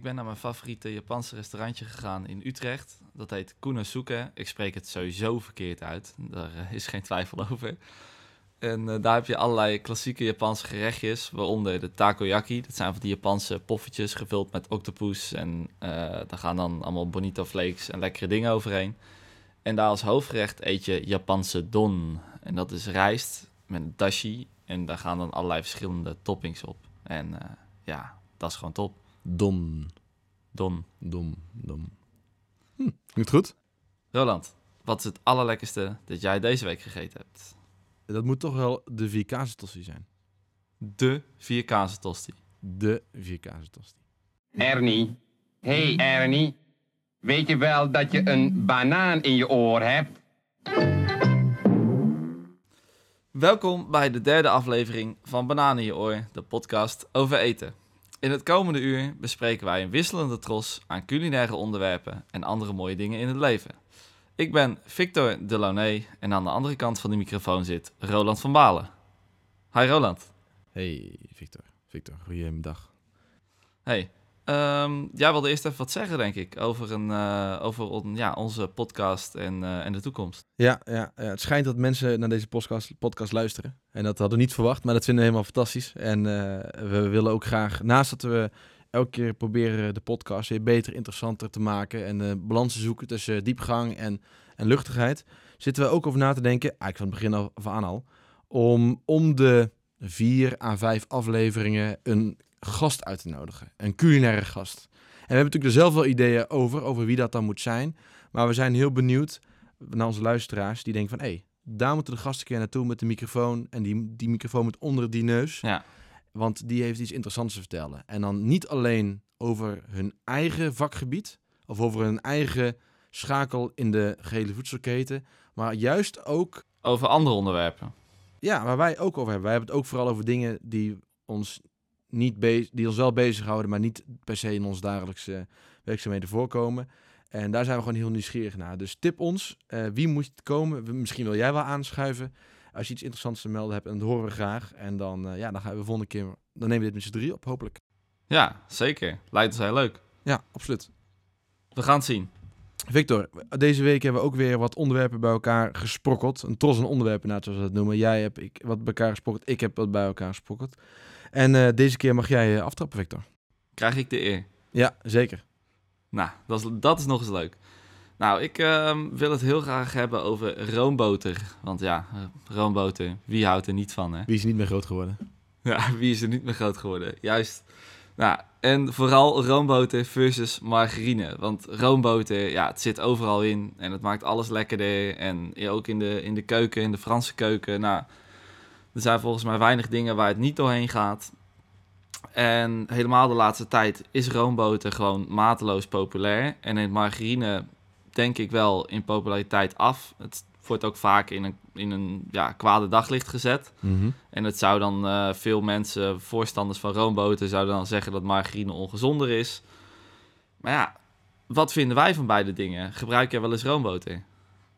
ik ben naar mijn favoriete Japanse restaurantje gegaan in Utrecht. Dat heet Kunosuke. Ik spreek het sowieso verkeerd uit. Daar eh, is geen twijfel over. En eh, daar heb je allerlei klassieke Japanse gerechtjes, waaronder de takoyaki. Dat zijn van die Japanse poffertjes gevuld met octopus. En eh, daar gaan dan allemaal bonito flakes en lekkere dingen overheen. En daar als hoofdgerecht eet je Japanse don. En dat is rijst met dashi. En daar gaan dan allerlei verschillende toppings op. En ja, dat is gewoon top. Dom, Don. dom, dom. Hm, klinkt goed. Roland, wat is het allerlekkerste dat jij deze week gegeten hebt? Dat moet toch wel de vier kazentosti zijn. De vier kazen tosti. De vier kazentosti. Ernie. Hey Ernie. Weet je wel dat je een banaan in je oor hebt? Welkom bij de derde aflevering van Bananen in je oor, de podcast over eten. In het komende uur bespreken wij een wisselende tros aan culinaire onderwerpen en andere mooie dingen in het leven. Ik ben Victor Delaunay en aan de andere kant van de microfoon zit Roland van Balen. Hi Roland. Hey, Victor. Victor, goeiedag. Hey, ehm, jij wilde eerst even wat zeggen, denk ik, over, een, eh, over ja, onze podcast en, eh, en de toekomst. Ja, ja, ja, het schijnt dat mensen naar deze podcast, podcast luisteren. En dat hadden we niet verwacht, maar dat vinden we helemaal fantastisch. En eh, we willen ook graag, naast dat we elke keer proberen de podcast weer beter, interessanter te maken en balans te zoeken tussen diepgang en, en luchtigheid, zitten we ook over na te denken, eigenlijk van het begin af aan al, om om de vier à vijf afleveringen een gast uit te nodigen. Een culinaire gast. En we hebben natuurlijk er zelf wel ideeën over, over wie dat dan moet zijn. Maar we zijn heel benieuwd naar onze luisteraars die denken van... hé, hey, daar moeten de gasten een keer naartoe met de microfoon. En die, die microfoon moet onder die neus. Ja, Want die heeft iets interessants te vertellen. En dan niet alleen over hun eigen vakgebied... of over hun eigen schakel in de gehele voedselketen... maar juist ook over andere onderwerpen. ja, waar wij ook over hebben. Wij hebben het ook vooral over dingen die ons, niet die ons wel bezighouden, maar niet per se in ons dagelijkse werkzaamheden voorkomen. En daar zijn we gewoon heel nieuwsgierig naar. Dus tip ons, eh, wie moet het komen? Misschien wil jij wel aanschuiven. Als je iets interessants te melden hebt, en dat horen we graag. En dan, eh, ja, dan gaan we de volgende keer, dan nemen we dit met z'n drie op, hopelijk. Ja, zeker. Lijkt ons heel leuk. Ja, absoluut. We gaan het zien. Victor, deze week hebben we ook weer wat onderwerpen bij elkaar gesprokkeld. Een tros aan onderwerpen, zoals we dat noemen. Jij hebt ik, wat bij elkaar gesprokkeld, ik heb wat bij elkaar gesprokkeld. En eh, deze keer mag jij eh, aftrappen, Victor. Krijg ik de eer. Ja, zeker. Nou, dat is, dat is nog eens leuk. Nou, ik ehm, wil het heel graag hebben over roomboter. Want ja, eh, roomboter, wie houdt er niet van, hè? Wie is niet meer groot geworden? Ja, wie is er niet meer groot geworden? Juist. Nou, en vooral roomboter versus margarine. Want roomboter, ja, het zit overal in. En het maakt alles lekkerder. En ook in de, in de keuken, in de Franse keuken. Nou, er zijn volgens mij weinig dingen waar het niet doorheen gaat. En helemaal de laatste tijd is roomboter gewoon mateloos populair. En in margarine denk ik wel in populariteit af. Het wordt ook vaak in een, in een ja, kwade daglicht gezet. En het zou dan eh, veel mensen, voorstanders van roomboter, zouden dan zeggen dat margarine ongezonder is. Maar ja, wat vinden wij van beide dingen? Gebruik jij wel eens roomboter?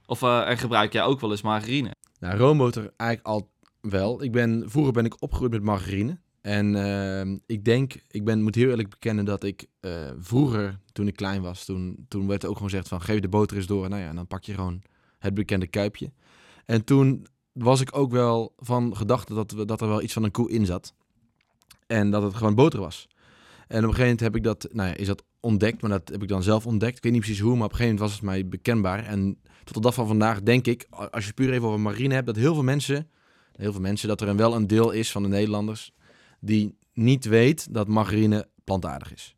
Of eh, en gebruik jij ook wel eens margarine? Nou, roomboter eigenlijk al wel. Ik ben, vroeger ben ik opgegroeid met margarine. En ehm, ik denk, ik ben, moet heel eerlijk bekennen dat ik eh, vroeger, toen ik klein was, toen, toen werd er ook gewoon gezegd van geef de boter eens door. Nou ja, en dan pak je gewoon het bekende kuipje. En toen was ik ook wel van gedachte dat, dat er wel iets van een koe in zat. En dat het gewoon boter was. En op een gegeven moment heb ik dat, nou ja, is dat ontdekt, maar dat heb ik dan zelf ontdekt. Ik weet niet precies hoe, maar op een gegeven moment was het mij bekendbaar. En tot de dag van vandaag denk ik, als je puur even over marine hebt, dat heel veel mensen, heel veel mensen, dat er een wel een deel is van de Nederlanders die niet weet dat margarine plantaardig is.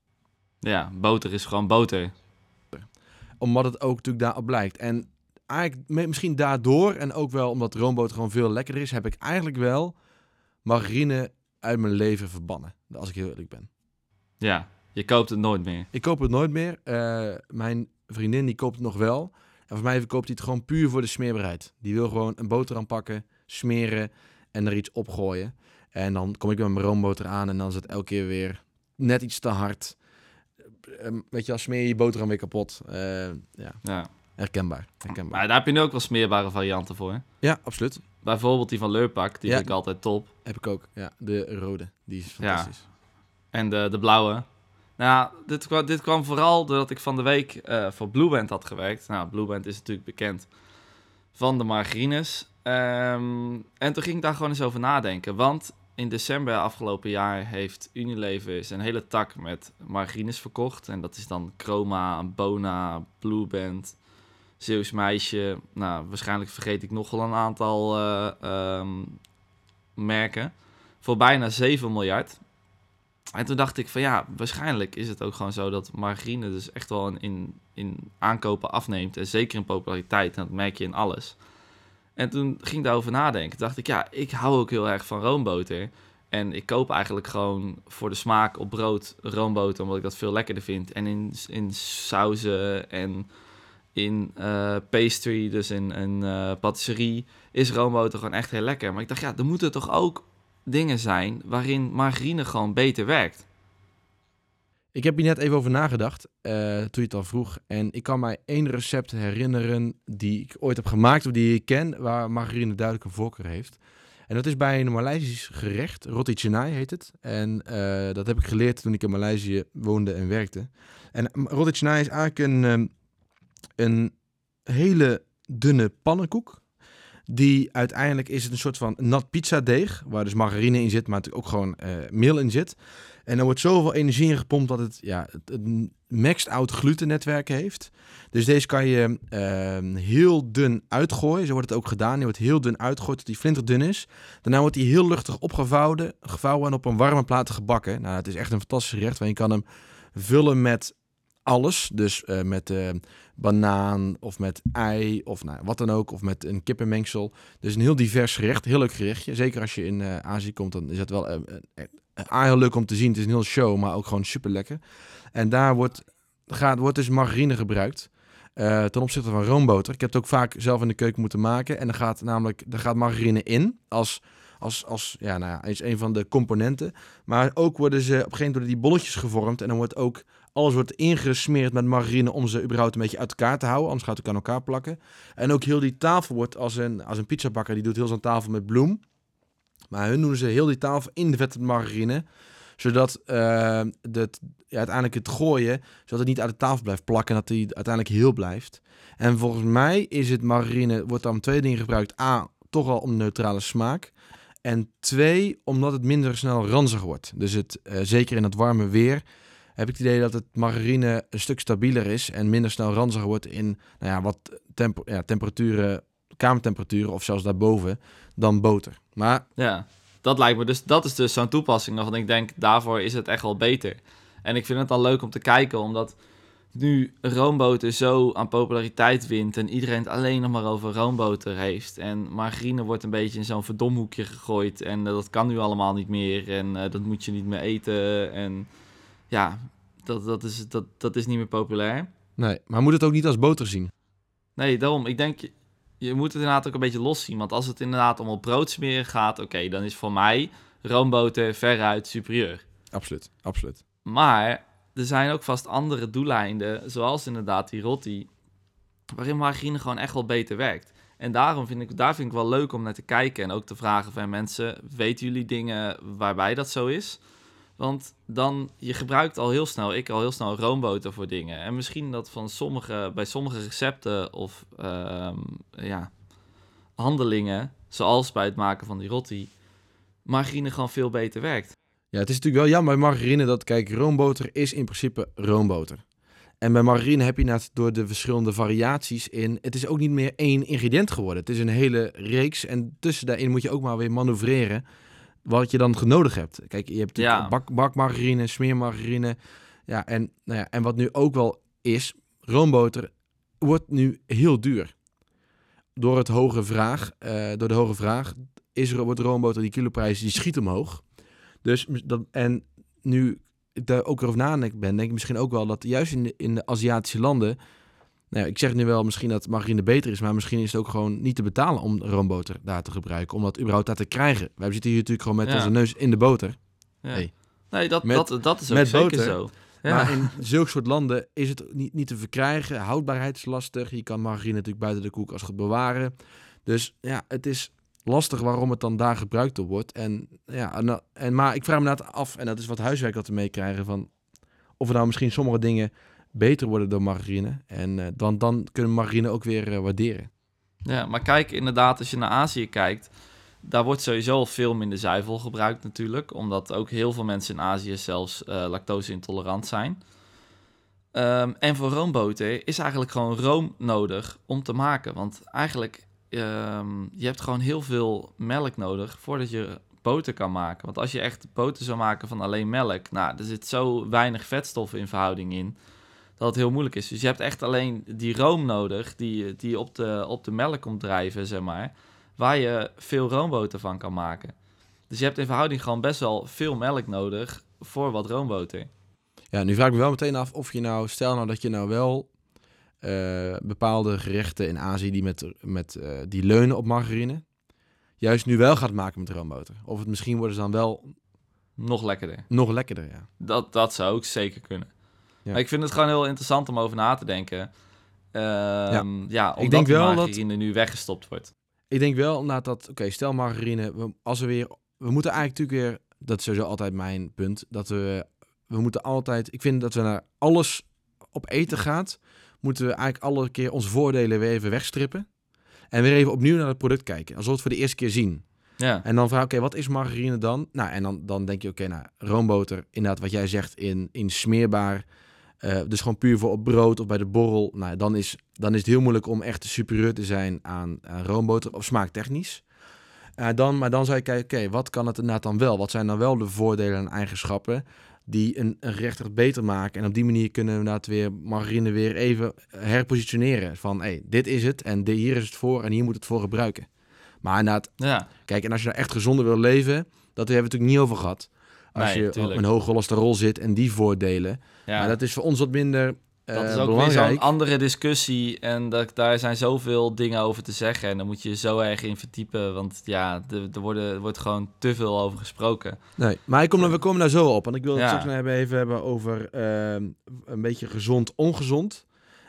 Ja, boter is gewoon boter. Omdat het ook natuurlijk daarop blijkt. En eigenlijk misschien daardoor, en ook wel omdat roomboter gewoon veel lekkerder is, heb ik eigenlijk wel margarine uit mijn leven verbannen. Als ik heel eerlijk ben. Ja, je koopt het nooit meer. Ik koop het nooit meer. Eh, mijn vriendin die koopt het nog wel. En voor mij koopt hij het gewoon puur voor de smeerbaarheid. Die wil gewoon een boterham pakken, smeren en er iets opgooien. En dan kom ik met mijn roomboter aan en dan is het elke keer weer net iets te hard. Eh, weet je, dan smeer je je boterham weer kapot. Eh, ja, Ja. herkenbaar. herkenbaar. Maar daar heb je nu ook wel smeerbare varianten voor. Ja, absoluut. Bijvoorbeeld die van Leurpak, die Ja. vind ik altijd top. Heb ik ook. Ja, de rode. Die is fantastisch. En de, de blauwe. Nou ja, dit, kwam- dit kwam vooral doordat ik van de week eh, voor Blueband had gewerkt. Nou, Blueband is natuurlijk bekend van de margarines. Ehm, en toen ging ik daar gewoon eens over nadenken. Want in december afgelopen jaar heeft Unilever zijn hele tak met margarines verkocht. En dat is dan Chroma, Bona, Blueband, Zeeuws Meisje. Nou, waarschijnlijk vergeet ik nog wel een aantal eh, ehm, merken. Voor bijna 7 miljard. En toen dacht ik van ja, waarschijnlijk is het ook gewoon zo dat margarine dus echt wel in, in, in aankopen afneemt. En zeker in populariteit. En dat merk je in alles. En toen ging ik daarover nadenken. Toen dacht ik, ja, ik hou ook heel erg van roomboter. En ik koop eigenlijk gewoon voor de smaak op brood roomboter, omdat ik dat veel lekkerder vind. En in, in sauzen en in eh, pastry, dus in, in eh, patisserie, is roomboter gewoon echt heel lekker. Maar ik dacht, ja, er moeten toch ook dingen zijn waarin margarine gewoon beter werkt. Ik heb hier net even over nagedacht, eh, toen je het al vroeg. En ik kan mij één recept herinneren die ik ooit heb gemaakt, of die ik ken, waar margarine duidelijk een voorkeur heeft. En dat is bij een Maleisisch gerecht, roti canai heet het. En eh, dat heb ik geleerd toen ik in Maleisië woonde en werkte. En mm, roti canai is eigenlijk een, ehm, een hele dunne pannenkoek. Die uiteindelijk is het een soort van nat pizza deeg, waar dus margarine in zit, maar natuurlijk ook gewoon eh, meel in zit. En er wordt zoveel energie in gepompt dat het, ja, het, het maxed out glutennetwerk heeft. Dus deze kan je ehm, heel dun uitgooien. Zo wordt het ook gedaan. Die wordt heel dun uitgegooid tot die flinterdun is. Daarna wordt hij heel luchtig opgevouwen gevouwen en op een warme plaat gebakken. Nou, het is echt een fantastisch gerecht. Want je kan hem vullen met alles. Dus eh, met eh, banaan of met ei of nou, wat dan ook. Of met een kippenmengsel. Dus een heel divers gerecht. Heel leuk gerechtje. Zeker als je in eh, Azië komt, dan is het wel heel leuk om te zien. Het is een heel show, maar ook gewoon super lekker. En daar wordt, gaat, wordt dus margarine gebruikt. ten opzichte van roomboter. Ik heb het ook vaak zelf in de keuken moeten maken. En er gaat namelijk er gaat margarine in als, als, als ja, nou ja, is een van de componenten. Maar ook worden ze op een gegeven moment worden die bolletjes gevormd. En dan wordt ook alles wordt ingesmeerd met margarine om ze überhaupt een beetje uit elkaar te houden. Anders gaat het aan elkaar plakken. En ook heel die tafel wordt als een, als een pizzabakker. Die doet heel zo'n tafel met bloem. Maar hun doen ze heel die tafel in de vette margarine. Zodat eh, het, ja, uiteindelijk het gooien, zodat het niet uit de tafel blijft plakken. En dat die uiteindelijk heel blijft. En volgens mij is het margarine, wordt dan twee dingen gebruikt. A, toch al om neutrale smaak. En twee, omdat het minder snel ranzig wordt. Dus het, eh, zeker in het warme weer heb ik het idee dat het margarine een stuk stabieler is en minder snel ranzig wordt in nou ja, wat tempo, ja, temperaturen, kamertemperaturen of zelfs daarboven dan boter. Maar Ja, dat lijkt me dus, dat is dus zo'n toepassing waarvan ik denk, daarvoor is het echt wel beter. En ik vind het dan leuk om te kijken, omdat nu roomboter zo aan populariteit wint en iedereen het alleen nog maar over roomboter heeft. En margarine wordt een beetje in zo'n verdomhoekje gegooid en eh, dat kan nu allemaal niet meer en eh, dat moet je niet meer eten. En ja, dat, dat, is, dat, dat is niet meer populair. nee, maar moet het ook niet als boter zien? Nee, daarom. Ik denk, je, moet het inderdaad ook een beetje los zien. Want als het inderdaad om op brood smeren gaat, oké, dan is voor mij roomboter veruit superieur. Absoluut, absoluut. Maar er zijn ook vast andere doeleinden, zoals inderdaad die rotti, waarin margarine gewoon echt wel beter werkt. En daarom vind ik, daar vind ik wel leuk om naar te kijken en ook te vragen van mensen, weten jullie dingen waarbij dat zo is? Want dan, je gebruikt al heel snel, ik al heel snel roomboter voor dingen. En misschien dat van sommige, bij sommige recepten of ehm, ja, handelingen, zoals bij het maken van die rotti, margarine gewoon veel beter werkt. Ja, het is natuurlijk wel jammer bij margarine dat, kijk, roomboter is in principe roomboter. En bij margarine heb je net door de verschillende variaties in, het is ook niet meer één ingrediënt geworden. Het is een hele reeks en tussen daarin moet je ook maar weer manoeuvreren wat je dan nodig hebt. Kijk, je hebt Ja. bak, bakmargarine, smeermargarine. Ja, en, nou ja, en wat nu ook wel is, roomboter wordt nu heel duur. Door, het hoge vraag, eh, door de hoge vraag is er, wordt roomboter, die kiloprijs, die schiet omhoog. Dus dat, en nu ik daar ook over nadenken ben, denk ik misschien ook wel dat juist in de, in de Aziatische landen, nou ja, ik zeg nu wel misschien dat margarine beter is, maar misschien is het ook gewoon niet te betalen om roomboter daar te gebruiken, om dat überhaupt daar te krijgen. Wij zitten hier natuurlijk gewoon met Ja. onze neus in de boter. Ja. Hey. Nee, dat, Met- dat, dat is ook met zeker boter. zo. Ja. Maar in zulke soort landen is het niet, niet te verkrijgen. Houdbaarheid is lastig. Je kan margarine natuurlijk buiten de koelkast goed bewaren. Dus ja, het is lastig waarom het dan daar gebruikt op wordt. En, ja, en, en, maar ik vraag me inderdaad af, en dat is wat huiswerk dat we meekrijgen, van of er nou misschien sommige dingen beter worden door margarine. En eh, dan, dan kunnen margarine ook weer eh, waarderen. Ja, maar kijk, inderdaad, als je naar Azië kijkt, daar wordt sowieso veel minder zuivel gebruikt natuurlijk, omdat ook heel veel mensen in Azië zelfs eh, lactose-intolerant zijn. Ehm, en voor roomboter is eigenlijk gewoon room nodig om te maken, want eigenlijk ehm, je hebt gewoon heel veel melk nodig voordat je boter kan maken. Want als je echt boter zou maken van alleen melk, nou, er zit zo weinig vetstoffen in verhouding in dat het heel moeilijk is. Dus je hebt echt alleen die room nodig die, die op, de, op de melk komt drijven, zeg maar. Waar je veel roomboter van kan maken. Dus je hebt in verhouding gewoon best wel veel melk nodig voor wat roomboter. Ja, nu vraag ik me wel meteen af of je nou, stel nou dat je nou wel eh, bepaalde gerechten in Azië die, met, met, eh, die leunen op margarine, juist nu wel gaat maken met roomboter. Of het misschien worden ze dan wel Nog lekkerder. nog lekkerder, ja. Dat, dat zou ook zeker kunnen. Ja. Maar ik vind het gewoon heel interessant om over na te denken. Ehm, ja. omdat denk de wel dat- margarine nu weggestopt wordt. Ik denk wel inderdaad dat, oké, stel margarine, we, als we weer, we moeten eigenlijk natuurlijk weer, dat is sowieso altijd mijn punt, dat we, we moeten altijd, ik vind dat we naar alles op eten gaat, moeten we eigenlijk alle keer onze voordelen weer even wegstrippen. En weer even opnieuw naar het product kijken, alsof we het voor de eerste keer zien. Ja, En dan vraag ik, oké, wat is margarine dan? Nou, en dan, dan denk je, oké, nou, roomboter, inderdaad, wat jij zegt, in, in smeerbaar. Eh, dus gewoon puur voor op brood of bij de borrel. Nou, dan is, dan is het heel moeilijk om echt superieur te zijn aan, aan roomboter op smaaktechnisch. Eh, dan, maar dan zou je kijken, oké, wat kan het inderdaad dan wel? Wat zijn dan wel de voordelen en eigenschappen die een, een gerecht echt beter maken? En op die manier kunnen we inderdaad weer margarine weer even herpositioneren. Van, hé, dit is het en de, hier is het voor en hier moet het voor gebruiken. Maar inderdaad, ja. Kijk, en als je nou echt gezonder wil leven, dat hebben we natuurlijk niet over gehad. Als Nee, je tuurlijk. op een hoog cholesterol zit en die voordelen. ja. Maar dat is voor ons wat minder eh, Dat is ook weer belangrijk. zo'n andere discussie. En dat, daar zijn zoveel dingen over te zeggen. En dan moet je je zo erg in verdiepen. Want ja, er, er, worden, wordt gewoon te veel over gesproken. Nee, maar ik kom, we komen daar zo op. Want ik wil het Ja. straks hebben, even hebben over ehm, een beetje gezond, ongezond.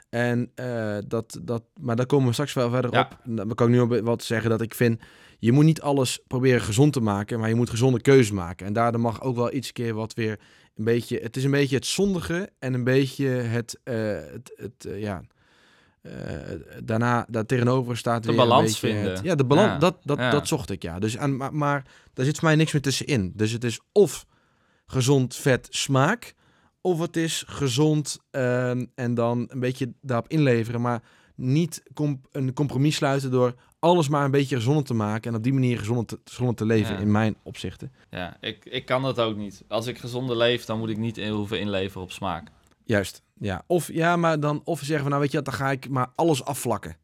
En eh, dat, dat, maar daar komen we straks wel verder Ja. op. Dan kan ik nu al wat zeggen dat ik vind, je moet niet alles proberen gezond te maken, maar je moet gezonde keuzes maken. En daardoor mag ook wel iets keer wat weer een beetje, het is een beetje het zondige en een beetje het, eh, het, het eh, ja, eh, daarna daar tegenover staat De weer een balans beetje vinden. het- ja, de balans, Ja, dat, dat, ja. dat zocht ik, ja. Dus, aan, maar, maar daar zit voor mij niks meer tussenin. Dus het is of gezond vet smaak, of het is gezond ehm, en dan een beetje daarop inleveren, maar niet een compromis sluiten door alles maar een beetje gezonder te maken en op die manier gezonder te, gezonder te leven Ja. in mijn opzichten. Ja, ik, ik kan dat ook niet. Als ik gezonder leef, dan moet ik niet in hoeven inleveren op smaak. Juist, ja. Of ja, maar dan of zeggen we nou weet je wat, dan ga ik maar alles afvlakken.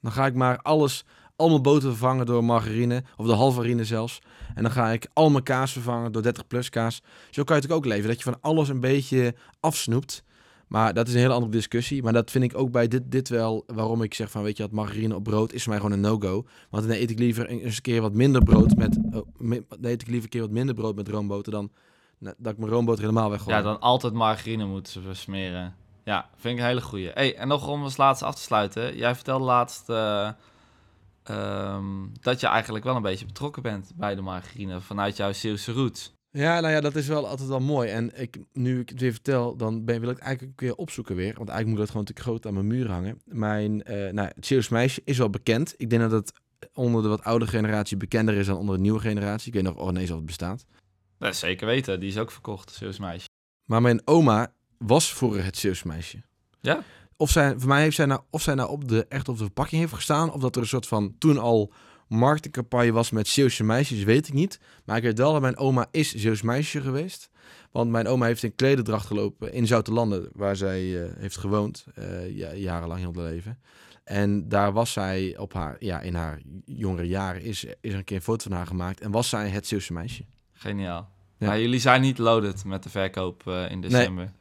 Dan ga ik maar alles, al mijn boter vervangen door margarine of de halvarine zelfs. En dan ga ik al mijn kaas vervangen door 30 plus kaas. Zo kan je het ook leven, dat je van alles een beetje afsnoept. Maar dat is een hele andere discussie. Maar dat vind ik ook bij dit, dit wel waarom ik zeg van weet je wat, margarine op brood is voor mij gewoon een no-go. Want dan eet ik liever een- eens een keer wat minder brood met, oh, dan eet ik liever keer wat minder brood met roomboter dan nou, dat ik mijn roomboter helemaal weggooi. Ja, dan altijd margarine moeten ze versmeren. Ja, vind ik een hele goeie. Hey, en nog om als laatste af te sluiten. Jij vertelde laatst eh, ehm, dat je eigenlijk wel een beetje betrokken bent bij de margarine vanuit jouw Zeeuwse roots. Ja, nou ja, dat is wel altijd wel mooi. En ik, nu ik het weer vertel, dan ben, wil ik het eigenlijk ook weer opzoeken weer. Want eigenlijk moet dat gewoon natuurlijk groot aan mijn muur hangen. Mijn, eh nou, het Zeeuws meisje is wel bekend. Ik denk dat het onder de wat oudere generatie bekender is dan onder de nieuwe generatie. Ik weet nog oh, nee, of het bestaat. Is zeker weten, die is ook verkocht, Zeeuws meisje. Maar mijn oma was vroeger het Zeeuws meisje. Ja? Of zij, voor mij heeft zij nou, of zij nou op de, echt op de verpakking heeft gestaan, of dat er een soort van toen al marketingcampagne was met Zeeuwse meisjes, weet ik niet. Maar ik weet wel dat mijn oma is Zeeuws meisje geweest. Want mijn oma heeft in klededracht gelopen in Zoutelanden, waar zij eh, heeft gewoond, ja, jarenlang heel haar leven. En daar was zij op haar, ja, in haar jongere jaren, is, is er een keer een foto van haar gemaakt. En was zij het Zeeuwse meisje. Geniaal. Ja. Maar jullie zijn niet loaded met de verkoop eh, in december.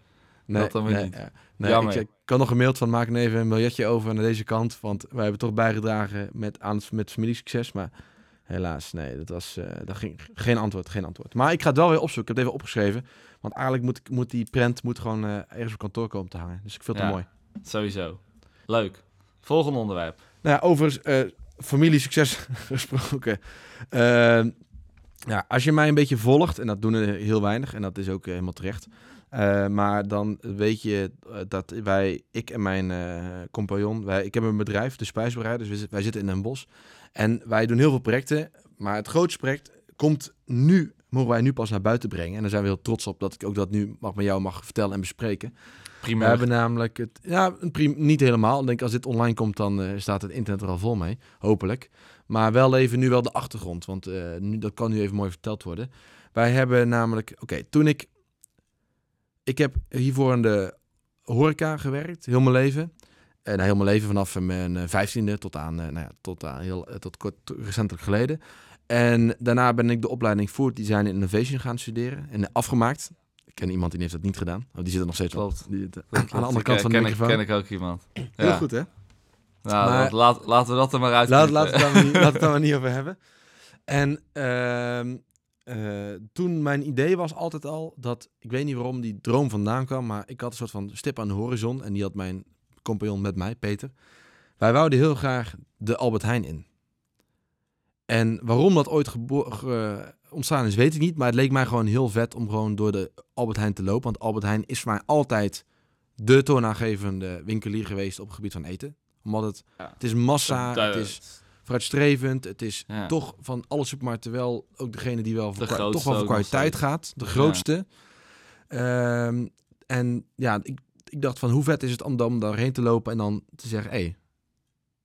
Dat dan weer niet. ja. Nee, Jammer. ik, ik kan nog gemaild van maak even een biljetje over naar deze kant. Want wij hebben toch bijgedragen met, aan het, met familiesucces. Maar helaas, nee, dat was eh, dat ging, geen antwoord, geen antwoord. Maar ik ga het wel weer opzoeken. Ik heb het even opgeschreven. Want eigenlijk moet, ik- moet die print moet gewoon eh, ergens op kantoor komen te hangen. Dus ik vind het Ja. mooi. Sowieso. Leuk. Volgende onderwerp. Nou ja, over eh familiesucces gesproken. Eh, ja, als je mij een beetje volgt, en dat doen er heel weinig, en dat is ook helemaal terecht. Eh, maar dan weet je eh, dat wij, ik en mijn eh, compagnon, wij, ik heb een bedrijf, de Spijsbrouwerij, dus we wij zitten in een bos. En wij doen heel veel projecten, maar het grootste project komt nu, mogen wij nu pas naar buiten brengen. En daar zijn we heel trots op dat ik ook dat nu mag met jou mag vertellen en bespreken. We Primeur. hebben namelijk het, ja, niet helemaal. Ik denk als dit online komt, dan staat het internet er al vol mee, hopelijk. Maar wel even nu wel de achtergrond, want nu, dat kan nu even mooi verteld worden. Wij hebben namelijk, oké, toen ik, ik heb hiervoor in de horeca gewerkt, heel mijn leven. En nou, heel mijn leven vanaf mijn eh, vijftiende tot aan, eh, nou ja, tot aan heel, eh, tot kort recentelijk geleden. En daarna ben ik de opleiding Food Design Innovation gaan studeren en afgemaakt. Ik ken iemand die heeft dat niet gedaan. Oh, die zit er nog steeds op. Klopt. Die, de- Dat aan de andere kant eh, van de ken microfoon. Ik, ken ik ook iemand. Heel Ja. goed, hè? Nou, Maar- dat- laat, laten we dat er maar uit. Laat, laat, het daar maar niet, laat het daar maar niet over hebben. En ehm, eh, toen mijn idee was altijd al dat, ik weet niet waarom die droom vandaan kwam, maar ik had een soort van stip aan de horizon en die had mijn compagnon met mij, Peter. Wij wouden heel graag de Albert Heijn in. En waarom dat ooit ontstaan is, weet ik niet. Maar het leek mij gewoon heel vet om gewoon door de Albert Heijn te lopen. Want Albert Heijn is voor mij altijd de toonaangevende winkelier geweest op het gebied van eten. Omdat het, Ja. het is massa, het is vooruitstrevend. Het is Ja. toch van alle supermarkten wel ook degene die wel voor, De toch wel voor kwaliteit gaat. De grootste. Ehm, en ja, ik, ik dacht van hoe vet is het om dan daarheen te lopen en dan te zeggen, hé, hey,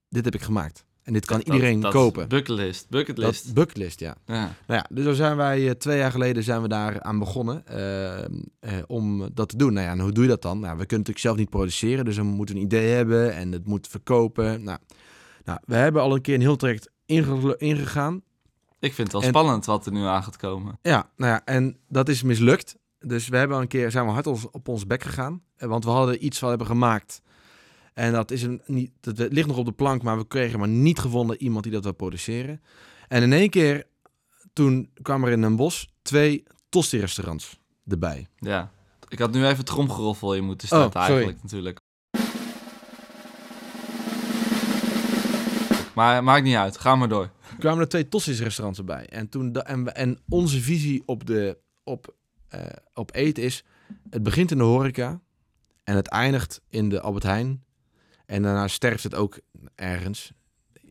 dit heb ik gemaakt. En dit kan Dat- iedereen dat- kopen. Bucketlist. Bucketlist. Dat bucketlist, ja. ja. Nou ja, dus daar zijn wij eh, twee jaar geleden zijn we daar aan begonnen ehm, eh, om dat te doen. Nou ja, en hoe doe je dat dan? Nou, we kunnen natuurlijk zelf niet produceren, dus we moeten een idee hebben en het moet verkopen. Nou, nou we hebben al een keer een heel traject inge- ingegaan. Ik vind het wel En- spannend wat er nu aan gaat komen. Ja, nou ja, en dat is mislukt. Dus we hebben al een keer zijn we hard ons, op ons bek gegaan, eh, want we hadden iets wat hebben gemaakt. En dat, is een, niet, dat ligt nog op de plank, maar we kregen maar niet gevonden iemand die dat wil produceren. En in één keer, toen kwam er in een bos twee tosti-restaurants erbij. Ja. Ik had nu even tromgeroffel in moeten starten Oh, eigenlijk natuurlijk. Maar maakt niet uit. Ga maar door. Er kwamen er twee tosti-restaurants erbij. En, toen en, en onze visie op, de, op, eh, op eten is, het begint in de horeca en het eindigt in de Albert Heijn. En daarna sterft het ook ergens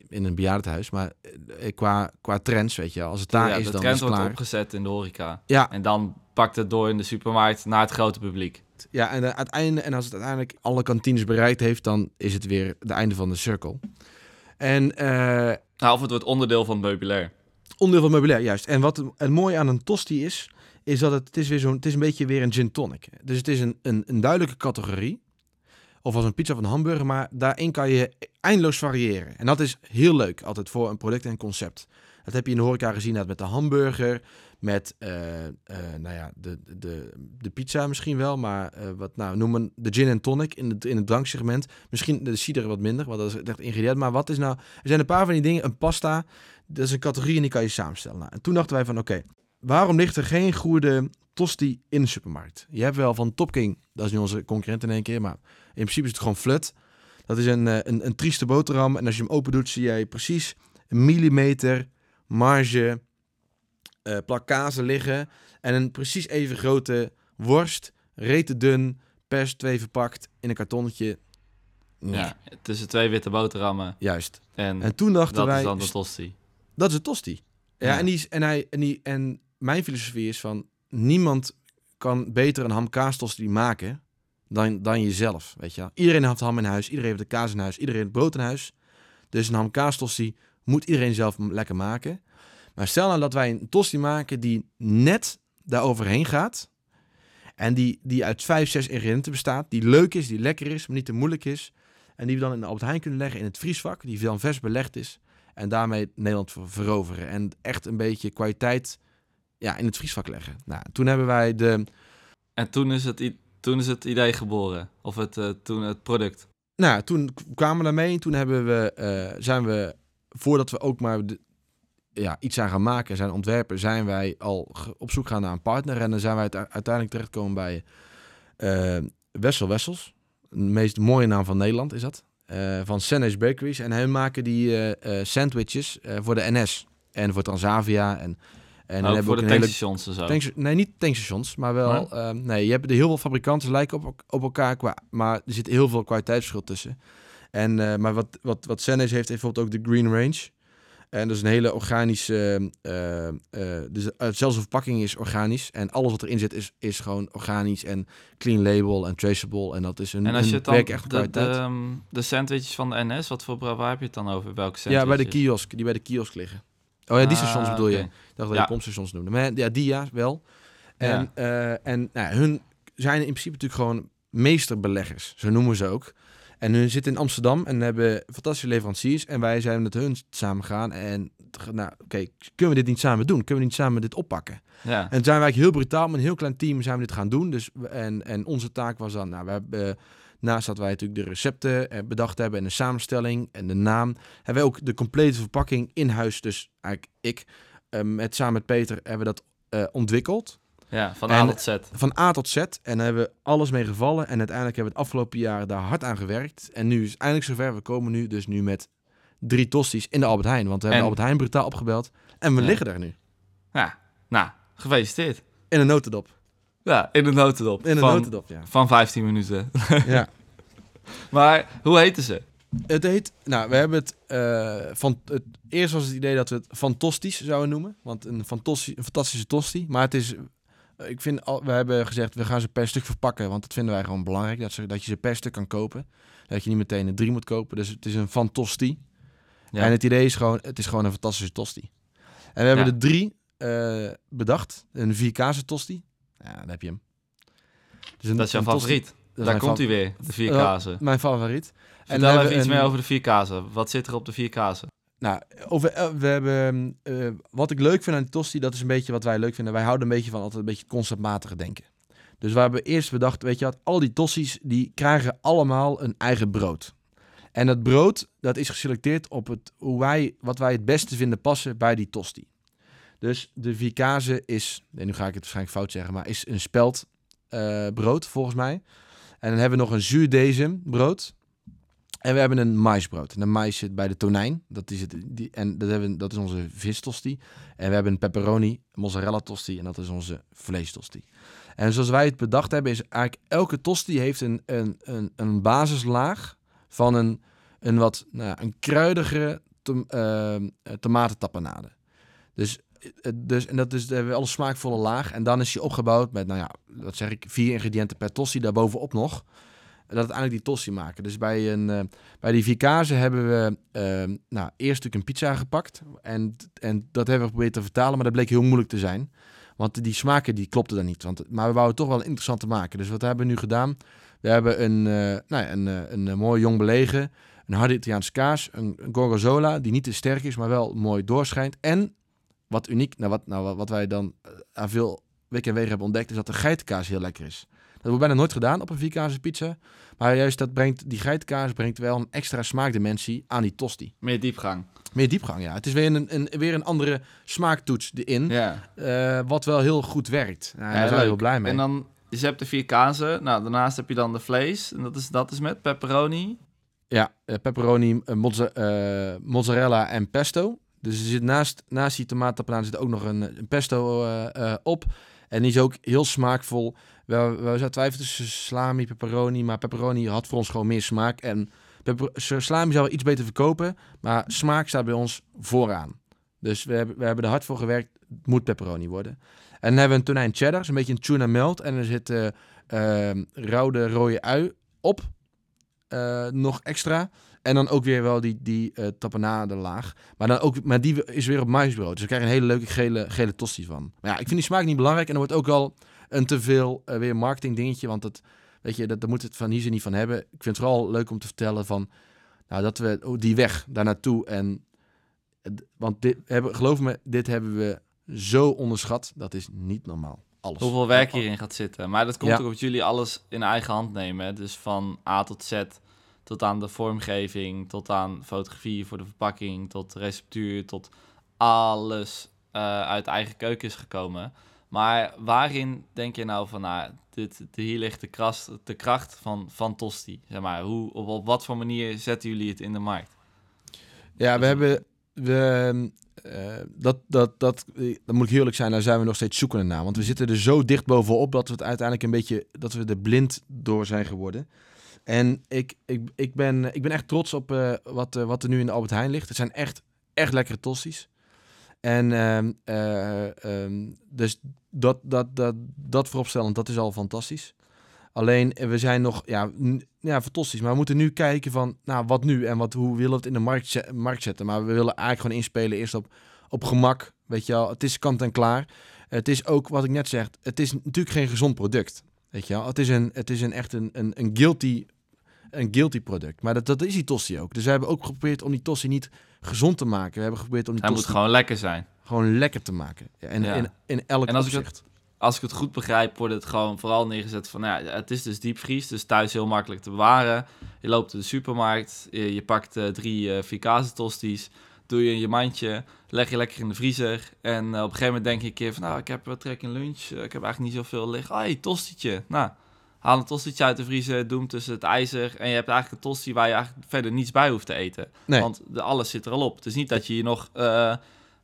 in een bejaardenhuis. Maar eh, qua, qua trends, weet je als het daar ja, is, de dan trend is het wordt opgezet in de horeca. Ja, En dan pakt het door in de supermarkt naar het grote publiek. ja en, eh, uiteindelijk, en als het uiteindelijk alle kantines bereikt heeft, dan is het weer het einde van de cirkel. En eh, Nou, of het wordt onderdeel van het meubilair. Onderdeel van meubilair, juist. En wat het, het mooie aan een tosti is, is dat het, het is weer zo'n, het is een beetje weer een gin tonic. Dus het is een, een, een duidelijke categorie. Of als een pizza of een hamburger, maar daarin kan je eindeloos variëren. En dat is heel leuk, altijd voor een product en concept. Dat heb je in de horeca gezien, dat met de hamburger, met eh, eh, nou ja, de, de, de pizza misschien wel, maar eh, wat nou noemen de gin en tonic in het, in het dranksegment. Misschien de cider wat minder, want dat is echt ingrediënt. Maar wat is nou, er zijn een paar van die dingen, een pasta, dat is een categorie en die kan je samenstellen. Nou, en toen dachten wij van, oké, waarom ligt er geen goede tosti in de supermarkt? Je hebt wel van Top King, dat is nu onze concurrent in één keer, maar in principe is het gewoon flut. Dat is een, een, een trieste boterham en als je hem open doet, zie jij precies een millimeter marge eh plak kazen liggen en een precies even grote worst, rete dun, pers twee verpakt in een kartonnetje. Nee, Ja. Tussen twee witte boterhammen. Juist. En, En toen dachten dat wij, is dan de tosti. dat is een tosti. Ja, Ja. En, die, is- en, hij, en, die, en mijn filosofie is van... niemand kan beter een ham-kaastosti maken dan, dan jezelf, weet je wel. Iedereen heeft ham in huis, iedereen heeft de kaas in huis, iedereen heeft brood in huis. Dus een ham-kaastosti moet iedereen zelf lekker maken. Maar stel nou dat wij een tosti maken die net daar overheen gaat... en die, die uit vijf, zes ingrediënten bestaat... die leuk is, die lekker is, maar niet te moeilijk is... en die we dan in de Albert Heijn kunnen leggen in het vriesvak... die dan vers belegd is... En daarmee Nederland ver- veroveren. En echt een beetje kwaliteit ja, in het vriesvak leggen. Nou, toen hebben wij de... En toen is het, toen is het idee geboren. Of het, eh, toen het product. Nou, toen kwamen we daarmee. Toen hebben we, eh, zijn we, voordat we ook maar de- ja, iets aan gaan maken, zijn ontwerpen, zijn wij al op zoek gaan naar een partner. En dan zijn wij uite- uiteindelijk terechtgekomen bij eh, Wessel Wessels. De meest mooie naam van Nederland is dat. Eh, van Senne's Bakeries. En hij maken die eh, sandwiches voor de NS. En voor Transavia. En, En ook hebben voor de een hele tankstations en zo. Tanks, nee, niet tankstations, maar wel. Nee? nee, je hebt er heel veel fabrikanten lijken op, op elkaar, qua, maar er zit heel veel kwaliteitsverschil tussen. En, maar wat, wat, wat Sennis heeft, heeft bijvoorbeeld ook de Green Range. En dat is een hele organische. eh, dus zelfs de verpakking is organisch. En alles wat erin zit is, is gewoon organisch en clean label en traceable. En dat is een, en als je het dan, werk echt de, de, ehm, de sandwiches van de NS, wat voor waar heb je het dan over? Welke ja, sandwiches? bij de kiosk, die bij de kiosk liggen. Oh ja, die Ah, stations bedoel je. Ik dacht dat Ja. je pompstations noemde. Maar ja, die ja, wel. En, Ja. en nou, hun zijn in principe natuurlijk gewoon meesterbeleggers. Zo noemen ze ook. En hun zitten in Amsterdam en hebben fantastische leveranciers. En wij zijn met hun samen gaan. En nou, oké, kunnen we dit niet samen doen? Kunnen we niet samen dit oppakken? Ja. En zijn wij eigenlijk heel brutaal met een heel klein team zijn we dit gaan doen. Dus, we- en, en onze taak was dan, nou, we hebben, eh, naast dat wij natuurlijk de recepten eh, bedacht hebben en de samenstelling en de naam, hebben wij ook de complete verpakking in huis. Dus eigenlijk ik, eh, met, samen met Peter, hebben we dat ontwikkeld. Ja, van En- A tot Z. Van A tot Z. En daar hebben we alles mee gevallen. En uiteindelijk hebben we het afgelopen jaar daar hard aan gewerkt. En nu is het eindelijk zover. We komen nu dus nu met drie tosties in de Albert Heijn. Want we hebben En- Albert Heijn brutaal opgebeld. En we Ja. liggen daar nu. Ja, nou, gefeliciteerd. In een notendop. Ja, in de notendop. In een van, notendop, ja. Van 15 minuten. ja. Maar hoe heten ze? Het heet, nou, we hebben het eh, van het eerst was het idee dat we het fantastisch zouden noemen, want een, fantastische, een fantastische tosti. Maar het is, ik vind, al, we hebben gezegd we gaan ze per stuk verpakken, want dat vinden wij gewoon belangrijk dat, ze, dat je ze per stuk kan kopen, dat je niet meteen een drie moet kopen. Dus het is een fantosti. Ja. En het idee is gewoon, het is gewoon een fantastische tosti. En we hebben Ja. er drie eh, bedacht, een vierkazen tosti. Ja, dan heb je hem. Dus een- dat is jouw tosti- favoriet. dat Daar komt hij weer, de vier Ja. kazen. Mijn favoriet. Vertel we even hebben iets meer over de vier kazen. Wat zit er op de vier kazen? Nou, over, eh, we hebben, eh, wat ik leuk vind aan de tosti, dat is een beetje wat wij leuk vinden. Wij houden een beetje van altijd een beetje conceptmatige denken. Dus we hebben eerst bedacht, weet je wat, al die tosti's, die krijgen allemaal een eigen brood. En dat brood, dat is geselecteerd op het, hoe wij, wat wij het beste vinden passen bij die tosti. Dus de vicase is, nee, nu ga ik het waarschijnlijk fout zeggen, maar is een speld eh, volgens mij. En dan hebben we nog een zuurdesem brood. En we hebben een maisbrood. En de mais zit bij de tonijn. Dat is, het, die, en dat, hebben, dat is onze vistosti. En we hebben een pepperoni, mozzarella tosti. En dat is onze vleestosti. En zoals wij het bedacht hebben, is eigenlijk elke tosti heeft een, een, een, een basislaag van een, een wat nou, een kruidigere tom, eh, tomatentapenade. Dus, eh, dus, en dat is, hebben we al een smaakvolle laag. En dan is die opgebouwd met, nou ja, wat zeg ik, vier ingrediënten per tosti. Daarbovenop nog. Dat uiteindelijk die tosti maken. Dus bij, een, eh, bij die vikazen hebben we eh, nou, eerst natuurlijk een pizza gepakt. En, en dat hebben we geprobeerd te vertalen, maar dat bleek heel moeilijk te zijn. Want die smaken die klopten dan niet. Want, maar we wouden toch wel interessant te maken. Dus wat hebben we nu gedaan? We hebben een, eh, nou ja, een, eh, een, eh, mooi jong belegen, een harde Italiaanse kaas, een, een gorgonzola die niet te sterk is, maar wel mooi doorschijnt. En wat uniek, nou wat, nou, wat- wij dan aan veel weken en wegen hebben ontdekt, is dat de geitenkaas heel lekker is. Dat wordt bijna nooit gedaan op een vierkazen pizza. Maar juist dat brengt, die geitenkaas brengt wel een extra smaakdimensie aan die tosti. Meer diepgang. Meer diepgang, ja. Het is weer een, een, weer een andere smaaktoets erin. Ja. eh, wat wel heel goed werkt. Nou, Ja, daar zijn we heel blij mee. En dan, dus je hebt de vier kazen. Nou, daarnaast heb je dan de vlees. En dat is, dat is met pepperoni. Ja, eh, pepperoni, eh, mozza- mozzarella en pesto. Dus er zit naast, naast die tomaatapanaat zit ook nog een, een pesto op. En die is ook heel smaakvol. We, we zaten twijfelen tussen salami, pepperoni. Maar pepperoni had voor ons gewoon meer smaak. En salami zou wel iets beter verkopen. Maar smaak staat bij ons vooraan. Dus we hebben, we hebben er hard voor gewerkt. Het moet pepperoni worden. En dan hebben we een tonijn cheddar. Een beetje een tuna melt. En er zit eh eh, rauwe rode ui op. Eh, nog extra. En dan ook weer wel die, die eh tapenade laag. Maar, dan ook, maar die is weer op maisbrood. Dus we krijgen een hele leuke gele, gele tosti van. Maar ja, ik vind die smaak niet belangrijk. En er wordt ook al een te veel eh, weer marketing dingetje. Want dat, weet je, dat, daar moet het van hier ze niet van hebben. Ik vind het vooral leuk om te vertellen van... Nou, dat we oh, die weg daar naartoe en... het- Want dit hebben, geloof me, dit hebben we zo onderschat. Dat is niet normaal. Alles. Hoeveel werk hierin gaat zitten. Maar dat komt Ja. ook omdat jullie alles in eigen hand nemen. Hè? Dus van A tot Z, tot aan de vormgeving, tot aan fotografie voor de verpakking, tot receptuur, tot alles eh, uit eigen keuken is gekomen. Maar waarin denk je nou van, nou, dit, hier ligt de kracht, de kracht van, van Tosti? Zeg maar, hoe, op, op wat voor manier zetten jullie het in de markt? Ja, we hebben. We, eh, dat, dat, dat, dan moet ik eerlijk zijn, daar zijn we nog steeds zoekende naar. Want we zitten er zo dicht bovenop dat we het uiteindelijk een beetje, dat we er blind door zijn geworden. En ik, ik, ik, ben, ik ben echt trots op eh, wat, eh, wat er nu in de Albert Heijn ligt. Het zijn echt, echt lekkere tosti's. En ehm, eh, ehm, dus dat, dat, dat, dat vooropstellend, dat is al fantastisch. Alleen, eh, we zijn nog, ja, ja, fantastisch. Maar we moeten nu kijken van, nou, wat nu? En wat, hoe willen we het in de markt, markt zetten? Maar we willen eigenlijk gewoon inspelen eerst op, op gemak. Weet je wel, het is kant en klaar. Het is ook, wat ik net zeg, het is natuurlijk geen gezond product. Weet je wel, het is, een, het is een, echt een, een, een guilty een guilty product. Maar dat, dat is die tosti ook. Dus we hebben ook geprobeerd om die tosti niet gezond te maken. We hebben geprobeerd om die Hij moet gewoon lekker zijn. Gewoon lekker te maken. En Ja. in, in elk En als ik opzicht. Als ik het goed begrijp, wordt het gewoon vooral neergezet van... Nou ja, het is dus diepvries, dus thuis heel makkelijk te bewaren. Je loopt in de supermarkt, je, je pakt eh, drie eh vier tosties, doe je in je mandje, leg je lekker in de vriezer. En eh, op een gegeven moment denk je een keer van... Nou, ik heb wat trek in lunch, eh, ik heb eigenlijk niet zoveel liggen. Ah, hey, tostietje. Nou, haal een tostietje uit de vriezer, doe hem tussen het ijzer... en je hebt eigenlijk een tosti waar je eigenlijk verder niets bij hoeft te eten. Nee. Want de, alles zit er al op. Het is niet dat je hier nog...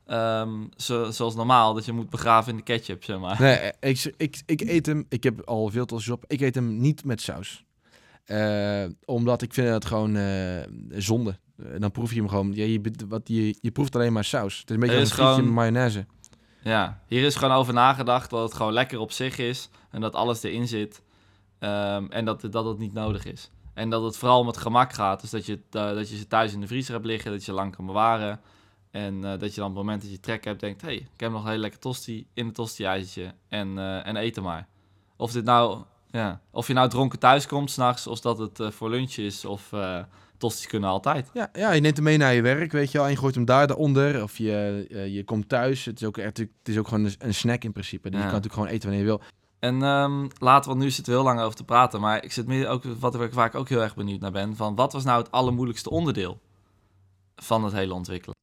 eh, ehm, zo, zoals normaal, dat je moet begraven in de ketchup, zeg maar. Nee, ik, ik, ik eet hem. Ik heb al veel tosti's op. Ik eet hem niet met saus. Eh, omdat ik vind het gewoon eh, zonde. Dan proef je hem gewoon. Ja, je, wat, je, je proeft alleen maar saus. Het is een beetje als een gewoon- met mayonaise. Ja, hier is gewoon over nagedacht dat het gewoon lekker op zich is en dat alles erin zit Ehm, en dat, dat het niet nodig is. En dat het vooral om het gemak gaat, dus dat je, eh, dat je ze thuis in de vriezer hebt liggen, dat je lang kan bewaren en eh, dat je dan op het moment dat je trek hebt denkt, hé, hey, ik heb nog een hele lekker tosti in het tosti-ijzertje en, eh, en eten maar. Of dit nou, ja, of je nou dronken thuis komt s'nachts, of dat het eh, voor lunch is, of tosti's kunnen altijd. Ja, ja, je neemt hem mee naar je werk, weet je wel. En je gooit hem daar onder. Of je, je komt thuis. Het is ook, het is ook gewoon een, snack in principe. Dus Ja. Je kan natuurlijk gewoon eten wanneer je wil. En ehm, laten, want nu zitten we heel lang over te praten, maar ik zit meer ook, wat ik, waar ik ook heel erg benieuwd naar ben, van wat was nou het allermoeilijkste onderdeel van het hele ontwikkelen?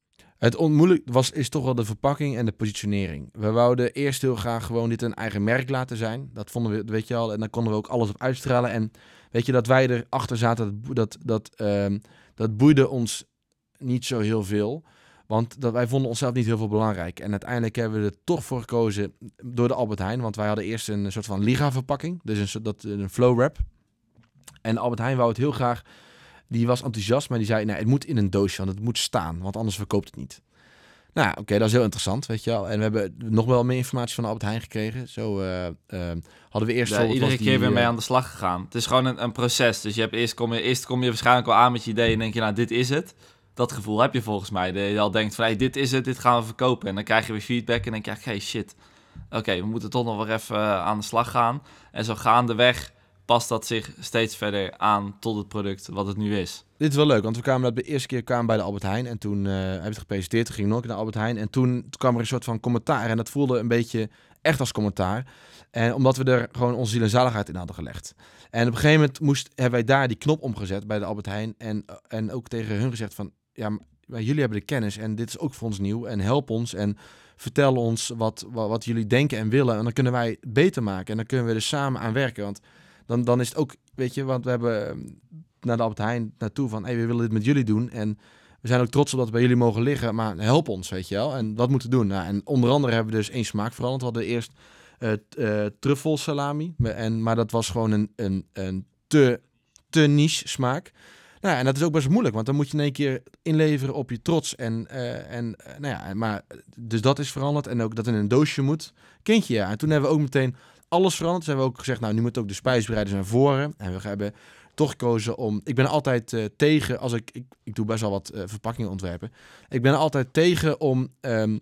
Het onmoeilijk was, is toch wel de verpakking en de positionering. We wouden eerst heel graag gewoon dit een eigen merk laten zijn. Dat vonden we, weet je al. En dan konden we ook alles op uitstralen. En weet je, dat wij erachter zaten, dat, dat, ehm, dat boeide ons niet zo heel veel. Want dat, wij vonden onszelf niet heel veel belangrijk. En uiteindelijk hebben we er toch voor gekozen door de Albert Heijn. Want wij hadden eerst een soort van Liga-verpakking. Dus een, dat, een flow wrap. En Albert Heijn wou het heel graag. Die was enthousiast, maar die zei: nee, het moet in een doosje, want het moet staan, want anders verkoopt het niet. Nou, oké, dat is heel interessant, weet je wel. En we hebben nog wel meer informatie van Albert Heijn gekregen. Zo eh, eh, hadden we eerst... Ja, iedere keer weer eh, mee aan de slag gegaan. Het is gewoon een, een proces. Dus je hebt eerst, kom je, eerst kom je waarschijnlijk al aan met je idee en denk je, nou, dit is het. Dat gevoel heb je volgens mij. Dat je al denkt van, hey, dit is het, dit gaan we verkopen. En dan krijg je weer feedback en dan denk je, hey, shit. Oké, we moeten toch nog weer even eh, aan de slag gaan. En zo gaandeweg past dat zich steeds verder aan tot het product wat het nu is. Dit is wel leuk, want we kwamen dat de eerste keer kwamen bij de Albert Heijn. En toen eh heb het gepresenteerd. Toen ging nog naar Albert Heijn. En toen, kwam er een soort van commentaar. En dat voelde een beetje echt als commentaar. En omdat we er gewoon onze ziel en zaligheid in hadden gelegd. En op een gegeven moment moest, hebben wij daar die knop omgezet bij de Albert Heijn. En, en ook tegen hun gezegd van... Ja, maar jullie hebben de kennis en dit is ook voor ons nieuw. En help ons en vertel ons wat, wat, wat jullie denken en willen. En dan kunnen wij beter maken. En dan kunnen we er samen aan werken. Want dan, dan is het ook, weet je, want we hebben ehm, naar de Albert Heijn naartoe van, hey, we willen dit met jullie doen. En we zijn ook trots op dat we bij jullie mogen liggen, maar help ons, weet je wel. En wat moeten we doen? Nou, en onder andere hebben we dus één smaak veranderd. We hadden eerst t- eh, truffelsalami, en, maar dat was gewoon een, een, een te, te niche smaak. Nou, ja, en dat is ook best moeilijk, want dan moet je in één keer inleveren op je trots. En, eh, en nou ja, maar dus dat is veranderd. En ook dat in een doosje moet. Kindje, ja. En toen hebben we ook meteen alles veranderd. Toen hebben we ook gezegd, nou, nu moet ook de spijsbereiders naar voren. En we hebben toch gekozen om... Ik ben altijd eh, tegen, als ik, ik... Ik doe best wel wat eh, verpakkingen ontwerpen. Ik ben altijd tegen om ehm,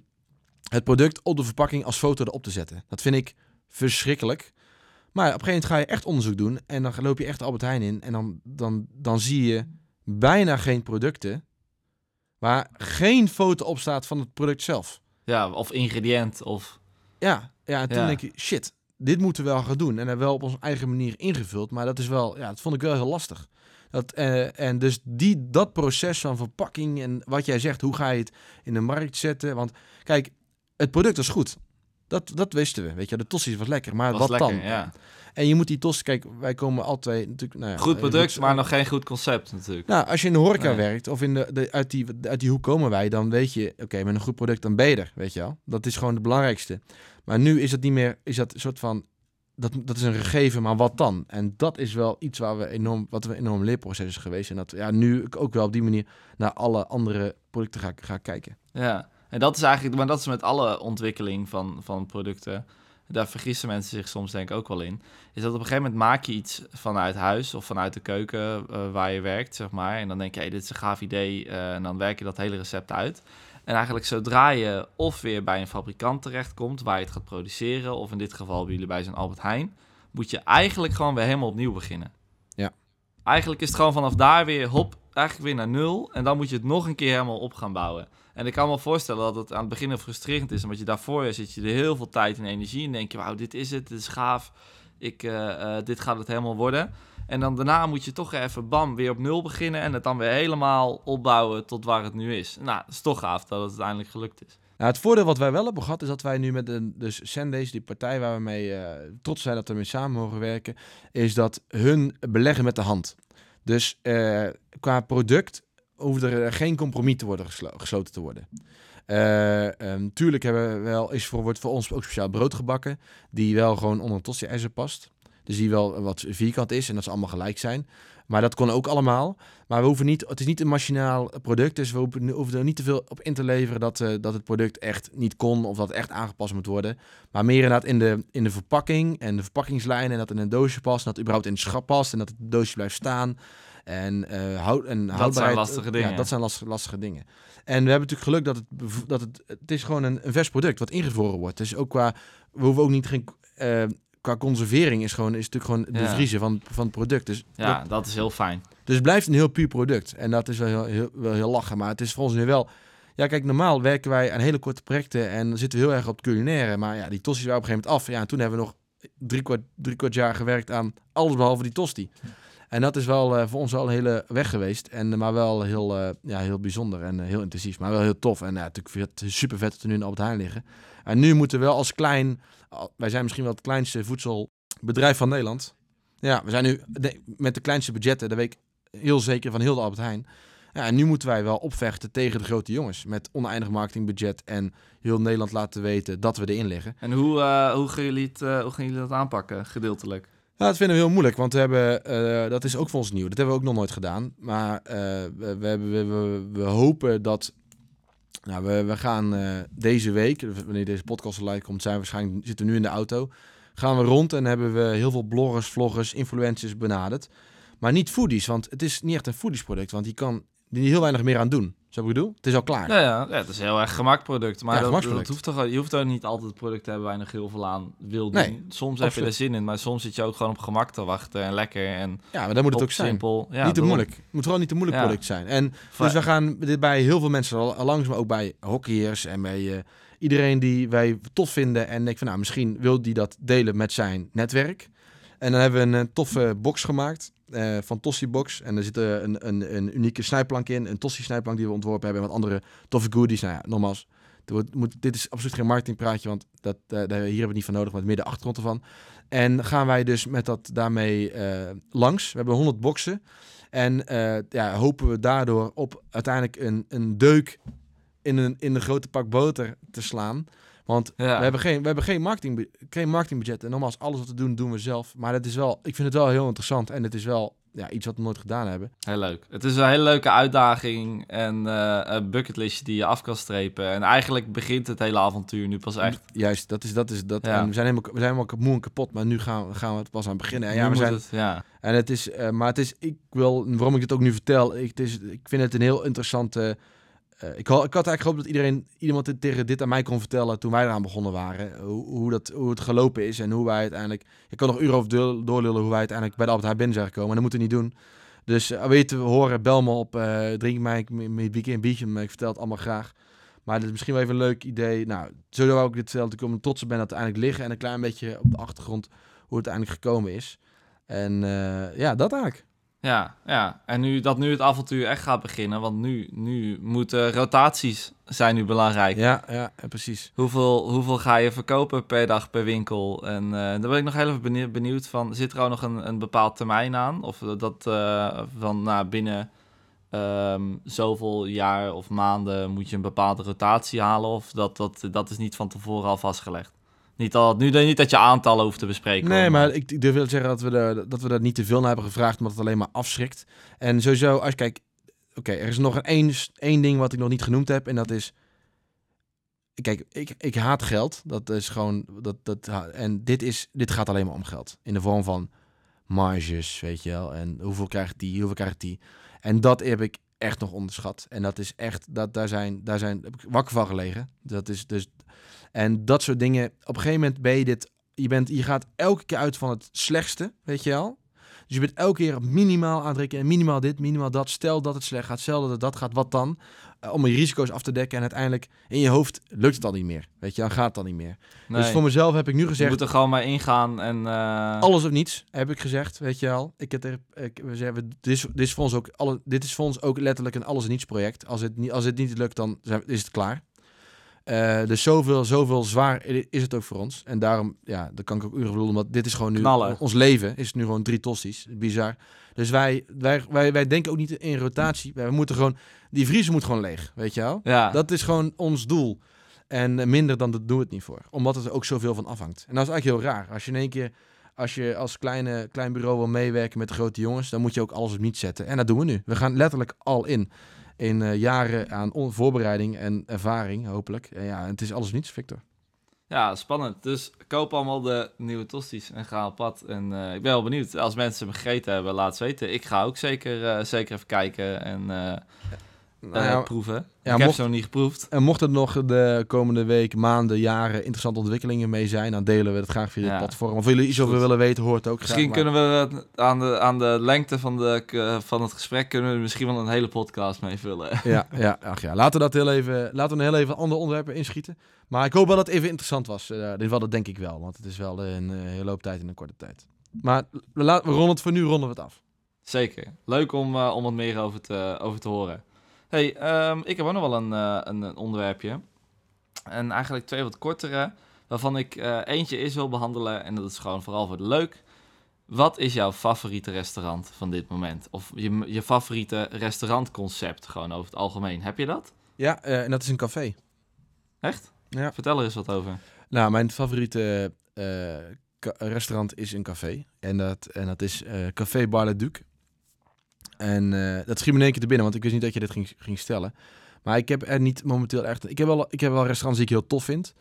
het product op de verpakking als foto erop te zetten. Dat vind ik verschrikkelijk. Maar op een gegeven moment ga je echt onderzoek doen. En dan loop je echt Albert Heijn in. En dan, dan, dan zie je bijna geen producten... waar geen foto op staat van het product zelf. Ja, of ingrediënt, of... Ja, ja en toen Ja. denk je, shit, dit moeten we wel gaan doen. En dan wel op onze eigen manier ingevuld. Maar dat is wel, ja, dat vond ik wel heel lastig. Dat, eh, en dus die, dat proces van verpakking en wat jij zegt, hoe ga je het in de markt zetten? Want kijk, het product was goed. Dat, dat wisten we, weet je. De tossies was lekker, maar was wat lekker, dan? ja. En je moet die tosti, kijk, wij komen altijd natuurlijk... Nou ja, Goed product, maar nog geen goed concept natuurlijk. Nou, als je in de horeca Nee. werkt of in de, de, uit, die, uit die hoek komen wij, dan weet je, oké, met een goed product dan ben je er, weet je wel. Dat is gewoon het belangrijkste. Maar nu is het niet meer, is dat een soort van, dat, dat is een gegeven, maar wat dan? En dat is wel iets waar we enorm, wat we enorm leerproces is geweest. En dat ja, nu ook wel op die manier naar alle andere producten ga, ga kijken. Ja, en dat is eigenlijk, maar dat is met alle ontwikkeling van, van producten. Daar vergissen mensen zich soms denk ik ook wel in. Is dat op een gegeven moment maak je iets vanuit huis of vanuit de keuken eh, waar je werkt, zeg maar. En dan denk je, hey, dit is een gaaf idee. eh, en dan werk je dat hele recept uit. En eigenlijk zodra je of weer bij een fabrikant terechtkomt waar je het gaat produceren, of in dit geval bij jullie bij zo'n Albert Heijn, moet je eigenlijk gewoon weer helemaal opnieuw beginnen. Ja. Eigenlijk is het gewoon vanaf daar weer, hop, eigenlijk weer naar nul. En dan moet je het nog een keer helemaal op gaan bouwen. En ik kan me voorstellen dat het aan het begin heel frustrerend is. Omdat je daarvoor zit je er heel veel tijd en energie in. denk je, wauw, dit is het, dit is gaaf. Ik, eh, eh, dit gaat het helemaal worden. En dan daarna moet je toch even bam, weer op nul beginnen. En het dan weer helemaal opbouwen tot waar het nu is. Nou, het is toch gaaf dat het uiteindelijk gelukt is. Nou, het voordeel wat wij wel hebben gehad, is dat wij nu met de dus die partij waar we mee eh, trots zijn dat we mee samen mogen werken, is dat hun beleggen met de hand. Dus eh, qua product hoeft er geen compromis te worden geslo- gesloten te worden. Eh, ehm, tuurlijk hebben we wel, is voor, wordt voor ons ook speciaal brood gebakken, die wel gewoon onder een tosti-ijzer past. Dus die wel wat vierkant is en dat ze allemaal gelijk zijn. Maar dat kon ook allemaal. Maar we hoeven niet, het is niet een machinaal product, dus we hoeven, hoeven er niet te veel op in te leveren dat, eh, dat het product echt niet kon of dat het echt aangepast moet worden. Maar meer inderdaad in de, in de verpakking en de verpakkingslijn en dat het in een doosje past en dat het überhaupt in het schap past en dat het doosje blijft staan. En, eh houd, en houdbaarheid, lastige eh, dingen. Ja, dat zijn lastige, lastige dingen. En we hebben natuurlijk geluk dat het, dat het, het is gewoon een, een vers product wat ingevroren wordt. Dus ook qua, we hoeven ook niet geen, eh, qua conservering is gewoon, is natuurlijk gewoon de Ja. vriezen van, van het product. Dus Ja, dat- dat, is heel fijn. dus het blijft een heel puur product. En dat is wel heel, heel, wel heel lachen. Maar het is voor ons nu wel... Ja, kijk, normaal werken wij aan hele korte projecten en dan zitten we heel erg op het culinaire. Maar ja, die tosti waren op een gegeven moment af. Ja, en toen hebben we nog drie kwart, drie kwart jaar gewerkt aan alles behalve die tosti. En dat is wel eh, voor ons wel een hele weg geweest. En, maar wel heel, eh, ja, heel bijzonder en eh, heel intensief. Maar wel heel tof. En natuurlijk vind ik het super vet dat we nu in Albert Heijn liggen. En nu moeten we wel als klein... Wij zijn misschien wel het kleinste voedselbedrijf van Nederland. Ja, we zijn nu de- met de kleinste budgetten, dat weet ik heel zeker van heel de Albert Heijn. Ja, en nu moeten wij wel opvechten tegen de grote jongens. Met oneindig marketingbudget en heel Nederland laten weten dat we erin liggen. En hoe, eh, hoe, gaan jullie het, eh, hoe gaan jullie dat aanpakken, gedeeltelijk? Ja, dat vinden we heel moeilijk, want we hebben, eh, dat is ook voor ons nieuw. Dat hebben we ook nog nooit gedaan. Maar we, we, we, we hopen dat... Nou, we, we gaan eh, deze week, wanneer deze podcast live komt, zijn we waarschijnlijk, zitten we nu in de auto. Gaan we rond en hebben we heel veel bloggers, vloggers, influencers benaderd. Maar niet foodies, want het is niet echt een foodiesproduct. Want die kan die heel weinig meer aan doen. Zo ik bedoel? Het is al klaar. Ja, ja, ja, het is een heel erg gemakproduct. Maar Ja, dat, dat hoeft toch, je hoeft ook niet altijd het product te hebben waar je nog heel veel aan wil doen. Nee, soms heb je er zin in, maar soms zit je ook gewoon op gemak te wachten en lekker en Ja, maar dat moet het ook zijn. simpel. Ja, niet te moeilijk. Het moet vooral niet te moeilijk product zijn. En dus we gaan dit bij heel veel mensen al, langs, maar ook bij hockeyers en bij eh, iedereen die wij tof vinden. En denk van, nou, misschien wil die dat delen met zijn netwerk. En dan hebben we een, eh, toffe box gemaakt eh, van Tossi Box. En er zit eh, een, een, een unieke snijplank in, een Tossi snijplank die we ontworpen hebben en wat andere toffe goodies. Nou ja, nogmaals, het moet, dit is absoluut geen marketingpraatje, want dat, eh, hier hebben we het niet van nodig, maar meer de achtergrond ervan. En gaan wij dus met dat daarmee langs. We hebben 100 boxen. En ja, hopen we daardoor op uiteindelijk een, een deuk in een, in een grote pak boter te slaan. Want Ja. we hebben geen, we hebben geen, marketing, geen marketingbudget. En nogmaals, alles wat we doen, doen we zelf. Maar het is wel, ik vind het wel heel interessant. En het is wel ja, iets wat we nooit gedaan hebben. Heel leuk. Het is een hele leuke uitdaging en eh, een bucketlist die je af kan strepen. En eigenlijk begint het hele avontuur nu pas echt. Juist, dat is dat. Is dat Ja. en we zijn helemaal, we zijn helemaal moe en kapot. Maar nu gaan, we- gaan we het pas aan beginnen. En Nu ja, we zijn, het, ja. En het is, eh, maar het is, ik wil, waarom ik dit ook nu vertel, ik, het is, ik vind het een heel interessante. Ik, had, ik had eigenlijk gehoopt dat iedereen, iemand tegen dit aan mij kon vertellen toen wij eraan begonnen waren. Hoe, hoe, dat, hoe het gelopen is en hoe wij uiteindelijk. Ik kan nog uren door, doorlullen hoe wij uiteindelijk bij de Albert Heijn binnen zijn gekomen. Maar dat moeten we niet doen. Dus uh, weten we horen, bel me op, eh, drink mij met een biertje, maar ik vertel het allemaal graag. Maar het is misschien wel even een leuk idee. Nou, zo wou ik dit vertellen, ik op ben dat uiteindelijk liggen. En een klein beetje op de achtergrond hoe het uiteindelijk gekomen is. En eh, ja, dat eigenlijk. Ja, ja. En nu dat nu het avontuur echt gaat beginnen, want nu, nu moeten rotaties zijn nu belangrijk. Ja, ja, precies. Hoeveel, hoeveel ga je verkopen per dag per winkel? En eh daar ben ik nog heel even benieu- benieuwd van. Zit er ook nog een, een bepaald termijn aan? Of dat eh, van nou, binnen ehm, zoveel jaar of maanden moet je een bepaalde rotatie halen? Of dat, dat, dat is niet van tevoren al vastgelegd? Niet, al, nu niet dat je aantallen hoeft te bespreken. Nee, hoor, maar ik, te zeggen dat we, er, dat we daar niet te veel naar hebben gevraagd, omdat het alleen maar afschrikt. En sowieso, als je kijkt, oké, er is nog een één, één ding wat ik nog niet genoemd heb, en dat is, kijk, ik, ik haat geld. Dat is gewoon, dat, dat, en dit, is, dit gaat alleen maar om geld. In de vorm van marges, weet je wel, en hoeveel krijgt die, hoeveel krijgt die. En dat heb ik echt nog onderschat. En dat is echt, dat, daar, zijn, daar zijn, heb ik wakker van gelegen. Dat is dus, en dat soort dingen, op een gegeven moment ben je dit je, bent, je gaat elke keer uit van het slechtste, weet je wel. Dus je bent elke keer minimaal aan het rekenen. en Minimaal dit, minimaal dat. Stel dat het slecht gaat, stel dat het dat gaat, wat dan? Eh, om je risico's af te dekken. En uiteindelijk in je hoofd lukt het al niet meer. Weet je, dan gaat het al niet meer. Nee, Dus voor mezelf heb ik nu je gezegd, moet er gewoon maar ingaan en... eh, alles of niets, heb ik gezegd, weet je wel. Ik heb er, ik, we zeggen, dit is, dit is voor ons ook alle, dit is voor ons ook letterlijk een alles of niets project. Als het niet, als het niet lukt, dan zijn, is het klaar. Eh, dus zoveel, zoveel zwaar is het ook voor ons. En daarom, ja, dat kan ik ook uren bedoelen, want dit is gewoon nu Knallen. ons leven is nu gewoon drie tossies. Bizar. Dus wij, wij, wij, wij denken ook niet in rotatie. Wij moeten gewoon, die vriezer moet gewoon leeg, weet je wel. ja, Dat is gewoon ons doel. En minder dan dat doen we het niet voor. Omdat het er ook zoveel van afhangt. En dat is eigenlijk heel raar. Als je in één keer, als je als kleine, klein bureau wil meewerken met de grote jongens, dan moet je ook alles op niet zetten. En dat doen we nu. We gaan letterlijk al in. In eh, jaren aan voorbereiding en ervaring, hopelijk. En ja, het is alles niets, Victor. Ja, spannend. Dus koop allemaal de nieuwe tosties en ga op pad. En eh, ik ben wel benieuwd. Als mensen hem gegeten hebben, laat ze weten. Ik ga ook zeker, eh, zeker even kijken en Nou eh, ja, proeven. ja, ik heb mocht- ze nog niet geproefd. en mocht er nog de komende week, maanden, jaren interessante ontwikkelingen mee zijn, dan delen we het graag via dit platform. Of jullie iets over willen weten, hoort ook Misschien graag. maar- kunnen we aan de, aan de lengte van, de, van het gesprek kunnen we misschien wel een hele podcast mee vullen. Ja, ja, ach ja. Laten we dat heel even, laten we een heel even andere onderwerpen inschieten. Maar ik hoop wel dat het even interessant was. Eh, dit wel, dat denk ik wel, want het is wel een eh, hele hoop tijd in een korte tijd. Maar we, laten, we ronden het voor nu ronden we het af. Zeker. Leuk om, eh, om wat meer over te, over te horen. Hey, ehm, ik heb ook nog wel een, eh, een, een onderwerpje. En eigenlijk twee wat kortere. Waarvan ik eh, eentje is wil behandelen. En dat is gewoon vooral voor de leuk. Wat is jouw favoriete restaurant van dit moment? Of je, je favoriete restaurantconcept gewoon over het algemeen. Heb je dat? Ja, eh, en dat is een café. Echt? Ja. Vertel er eens wat over. Nou, mijn favoriete restaurant is een café. En dat, en dat is Café Bar Le Duc. En eh, dat schiet me in één keer te binnen, want ik wist niet dat je dit ging, ging stellen. Maar ik heb er niet momenteel echt... Ik heb wel, ik heb wel restaurants die ik heel tof vind.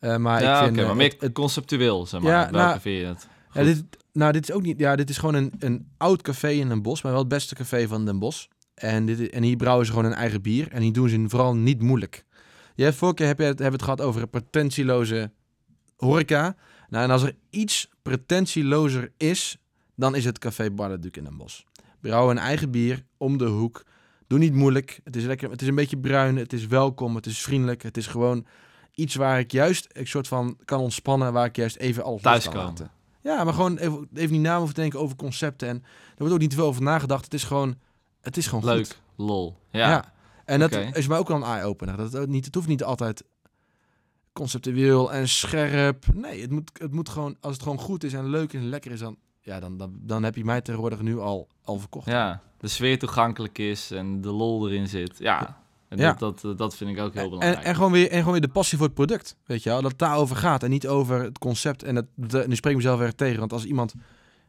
Eh, maar ja, ik vind... eh, maar meer het- het- conceptueel, zeg maar. Ja, Welke nou, vind je het? Ja, dit, nou, dit is ook niet. Ja, dit is gewoon een, een oud café in Den Bosch, maar wel het beste café van Den Bosch. En, dit, en hier brouwen ze gewoon een eigen bier. En hier doen ze vooral niet moeilijk. Je hebt vorige keer heb je het, hebben we het gehad over een pretentieloze horeca. Nou, en als er iets pretentielozer is, dan is het Café Bar Duc in Den Bosch. Brouwen een eigen bier om de hoek. Doe niet moeilijk. Het is lekker. Het is een beetje bruin. Het is welkom. Het is vriendelijk. Het is gewoon iets waar ik juist een soort van kan ontspannen. Waar ik juist even alles los kan laten. Ja, maar gewoon even, even niet na hoeven te denken over concepten. En er wordt ook niet te veel over nagedacht. Het is gewoon, het is gewoon Leuk. goed. Lol. Ja. Ja. En dat is mij ook wel een eye-opener. Dat het, ook niet, het hoeft niet altijd conceptueel en scherp. Nee, het moet, het moet gewoon, als het gewoon goed is en leuk is en lekker is, dan, ja, dan, dan, dan heb je mij tegenwoordig nu al, al verkocht. Ja, de sfeer toegankelijk is en de lol erin zit. Ja, en Ja. Dat, dat, dat vind ik ook heel En, belangrijk. en, gewoon weer, en gewoon weer de passie voor het product. Weet je wel? Dat het daarover gaat en niet over het concept. En dat, dat- nu spreek ik mezelf weer tegen. Want als iemand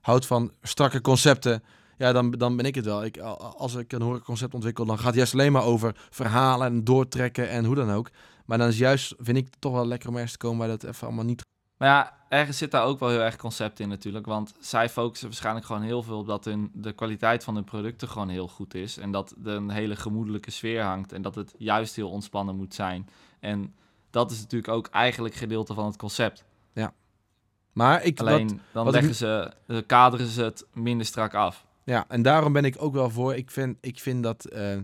houdt van strakke concepten, ja, dan, dan ben ik het wel. Ik, als ik een horecaconcept ontwikkel, dan gaat het juist alleen maar over verhalen en doortrekken en hoe dan ook. Maar dan is juist, vind ik het toch wel lekker om ergens te komen waar dat even allemaal niet... Maar ja, ergens zit daar ook wel heel erg concept in natuurlijk. Want zij focussen waarschijnlijk gewoon heel veel op dat hun, de kwaliteit van hun producten gewoon heel goed is. En dat er een hele gemoedelijke sfeer hangt. En dat het juist heel ontspannen moet zijn. En dat is natuurlijk ook eigenlijk gedeelte van het concept. Maar ik, Alleen wat- dan wat ik leggen ze, kaderen ze het minder strak af. Ja, en daarom ben ik ook wel voor. Ik vind, ik vind dat eh,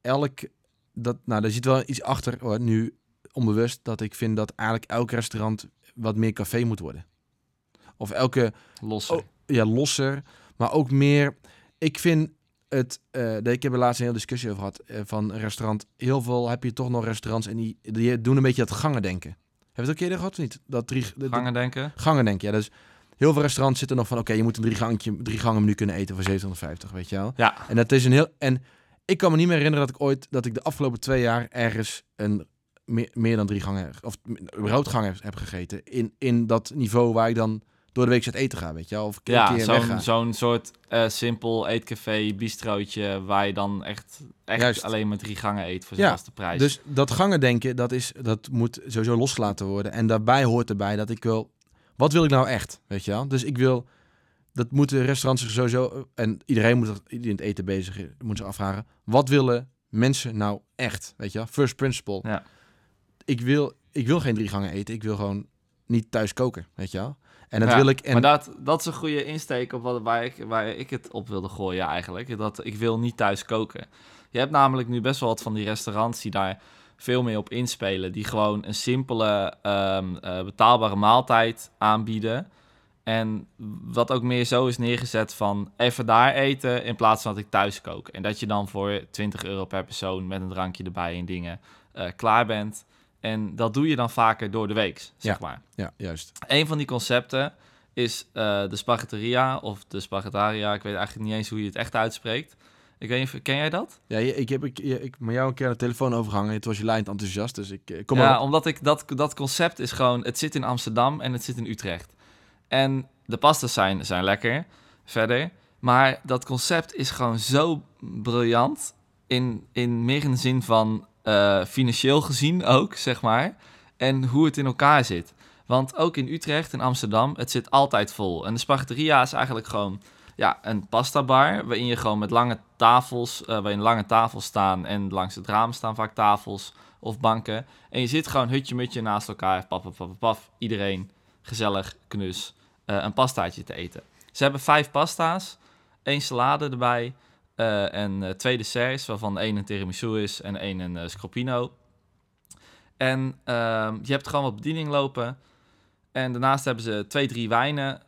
elk. Dat, nou, daar zit wel iets achter hoor, nu onbewust. Dat ik vind dat eigenlijk elk restaurant wat meer café moet worden. Of elke, Losser. Oh, ja, losser. Maar ook meer. ik vind het... eh, ik heb er laatst een hele discussie over gehad eh, van een restaurant. Heel veel heb je toch nog restaurants en die, die doen een beetje dat gangen denken. Heb je het ook eerder gehad of niet? Dat drie, Gangen denken. gangen denken, ja. Dus heel veel restaurants zitten nog van... Oké, je moet een drie, gangetje, drie gangen menu kunnen eten voor 750, weet je wel. Ja, En dat is een heel. En ik kan me niet meer herinneren dat ik ooit dat ik de afgelopen twee jaar ergens een meer, meer dan drie gangen of überhaupt gangen heb, heb gegeten in, in dat niveau waar ik dan door de week zit eten ga, weet je wel, of keer, ja zo'n zo'n soort eh, simpel eetcafé, bistrootje, waar je dan echt, echt Juist. alleen maar drie gangen eet voor Ja, prijs. Dus dat gangen denken, dat is dat moet sowieso losgelaten worden en daarbij hoort erbij dat ik wil, wat wil ik nou echt, weet je wel? Dus ik wil dat moeten restaurants zich sowieso en iedereen moet dat in het eten bezig moet zich afvragen, wat willen mensen nou echt, weet je wel? First principle. Ja. Ik wil, ik wil geen drie gangen eten. Ik wil gewoon niet thuis koken, weet je wel. En dat Ja, wil ik. En Maar dat, dat is een goede insteek op wat, waar, ik, waar ik het op wilde gooien eigenlijk. Dat ik wil niet thuis koken. Je hebt namelijk nu best wel wat van die restaurants die daar veel meer op inspelen. Die gewoon een simpele, ehm, eh, betaalbare maaltijd aanbieden. En wat ook meer zo is neergezet van even daar eten in plaats van dat ik thuis kook. En dat je dan voor 20 euro per persoon met een drankje erbij en dingen eh, klaar bent. En dat doe je dan vaker door de week, zeg maar. ja, juist. Een van die concepten is eh, de spaghetteria of de spaghettaria. Ik weet eigenlijk niet eens hoe je het echt uitspreekt. Ik weet niet, ken jij dat? Ja, ik heb ik, ik met jou een keer aan de telefoon overgehangen. Het was je lijnt enthousiast, dus ik eh, kom ja, op. omdat ik dat, dat concept is gewoon... Het zit in Amsterdam en het zit in Utrecht. En de pastas zijn, zijn lekker, verder. Maar dat concept is gewoon zo briljant. In, in meer in de zin van eh, financieel gezien ook, zeg maar. En hoe het in elkaar zit. Want ook in Utrecht en Amsterdam, het zit altijd vol. En de spaghetteria is eigenlijk gewoon ja, een pasta bar. Waarin je gewoon met lange tafels, eh waarin lange tafels staan. En langs het raam staan vaak tafels of banken. En je zit gewoon hutje-mutje naast elkaar. Paf, paf, paf, paf. Iedereen gezellig, knus, eh, een pastaatje te eten. Ze hebben vijf pasta's, één salade erbij eh, en eh, twee desserts, waarvan één een tiramisu is en één een eh, scroppino. En ehm, je hebt gewoon wat bediening lopen. En daarnaast hebben ze twee, drie wijnen,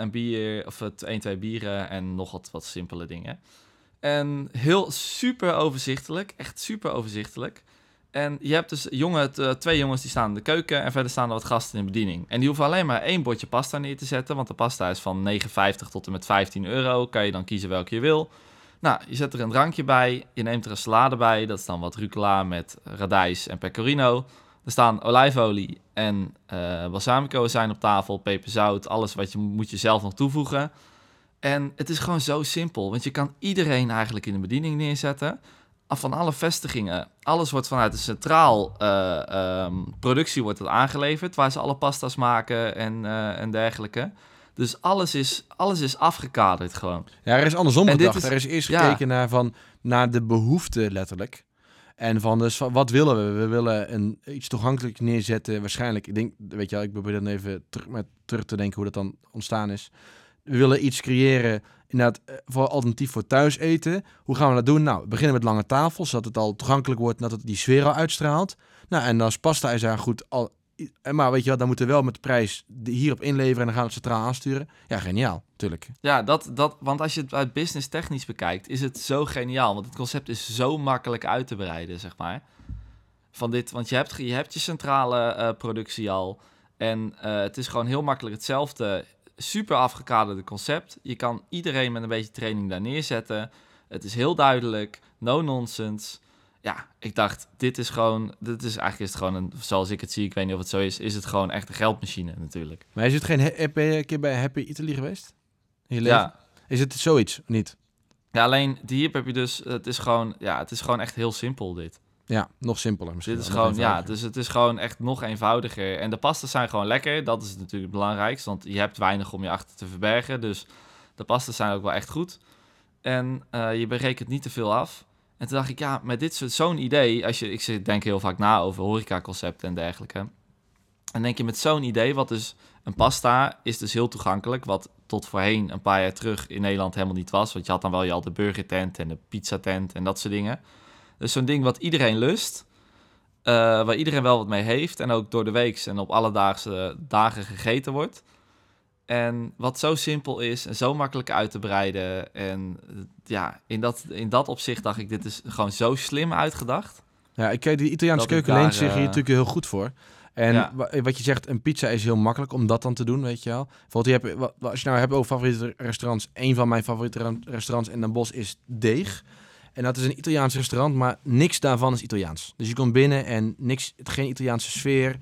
een bier, of het één, twee bieren en nog wat, wat simpele dingen. En heel super overzichtelijk, echt super overzichtelijk. En je hebt dus jongen, twee jongens die staan in de keuken en verder staan er wat gasten in bediening. En die hoeven alleen maar één bordje pasta neer te zetten, want de pasta is van 9,50 tot en met 15 euro. Kan je dan kiezen welke je wil. Nou, je zet er een drankje bij, je neemt er een salade bij, dat is dan wat rucola met radijs en pecorino. Er staan olijfolie en eh balsamico zijn op tafel, peperzout, alles wat je moet je zelf nog toevoegen. En het is gewoon zo simpel, want je kan iedereen eigenlijk in de bediening neerzetten. Af Van alle vestigingen, alles wordt vanuit een centraal eh, ehm, productie wordt het aangeleverd, waar ze alle pasta's maken en, eh, en dergelijke. Dus alles is, alles is afgekaderd gewoon. Ja, er is andersom En gedacht. is- er is eerst ja. gekeken naar, van, naar de behoefte letterlijk. En van, dus van, wat willen we? We willen een, iets toegankelijk neerzetten. Waarschijnlijk, ik denk, weet je wel, ik probeer dan even terug, met, terug te denken hoe dat dan ontstaan is. We willen iets creëren, inderdaad, eh, voor alternatief voor thuis eten. Hoe gaan we dat doen? Nou, we beginnen met lange tafels, zodat het al toegankelijk wordt, en dat het die sfeer al uitstraalt. Nou, en als pasta is daar goed al... eh, Maar weet je wat, dan moeten we wel met de prijs hierop inleveren en dan gaan we het centraal aansturen. Ja, geniaal, tuurlijk. Ja, dat, dat, want als je het uit business technisch bekijkt, is het zo geniaal. Want het concept is zo makkelijk uit te breiden, zeg maar. Van dit, want je hebt, je hebt je centrale eh, productie al. En eh, het is gewoon heel makkelijk hetzelfde. Super afgekaderde concept. Je kan iedereen met een beetje training daar neerzetten. Het is heel duidelijk. No nonsense. Ja, ik dacht, dit is gewoon, dit is eigenlijk is het gewoon een, zoals ik het zie, ik weet niet of het zo is, is het gewoon echt een geldmachine natuurlijk. Maar is het geen... Heb je een keer bij Happy Italy geweest? In je leven? Ja, Is het zoiets? of Niet? Ja, alleen die heb je dus, het is gewoon, ja, het is gewoon echt heel simpel dit. Ja, nog simpeler misschien. Dit is gewoon, ja, dus het is gewoon echt nog eenvoudiger. En de pastas zijn gewoon lekker, dat is natuurlijk het belangrijkste, want je hebt weinig om je achter te verbergen. Dus de pastas zijn ook wel echt goed. En eh, je berekent niet te veel af. En toen dacht ik, ja, met dit soort, zo'n idee, als je, ik denk heel vaak na over horecaconcepten en dergelijke. En denk je met zo'n idee, wat dus een pasta is dus heel toegankelijk, wat tot voorheen een paar jaar terug in Nederland helemaal niet was. Want je had dan wel je al de burgertent en de pizzatent en dat soort dingen. Dus zo'n ding wat iedereen lust, eh, waar iedereen wel wat mee heeft en ook door de week en op alledaagse dagen gegeten wordt. En wat zo simpel is en zo makkelijk uit te breiden. En ja, in dat, in dat opzicht dacht ik, dit is gewoon zo slim uitgedacht. Ja, ik kijk, die Italiaanse keuken leent zich hier eh, natuurlijk heel goed voor. En Ja. wat je zegt, een pizza is heel makkelijk om dat dan te doen, weet je wel. Bijvoorbeeld, je hebt, als je nou hebt over favoriete restaurants, een van mijn favoriete ra- restaurants in Den Bosch is Deeg. En dat is een Italiaans restaurant, maar niks daarvan is Italiaans. Dus je komt binnen en niks, geen Italiaanse sfeer.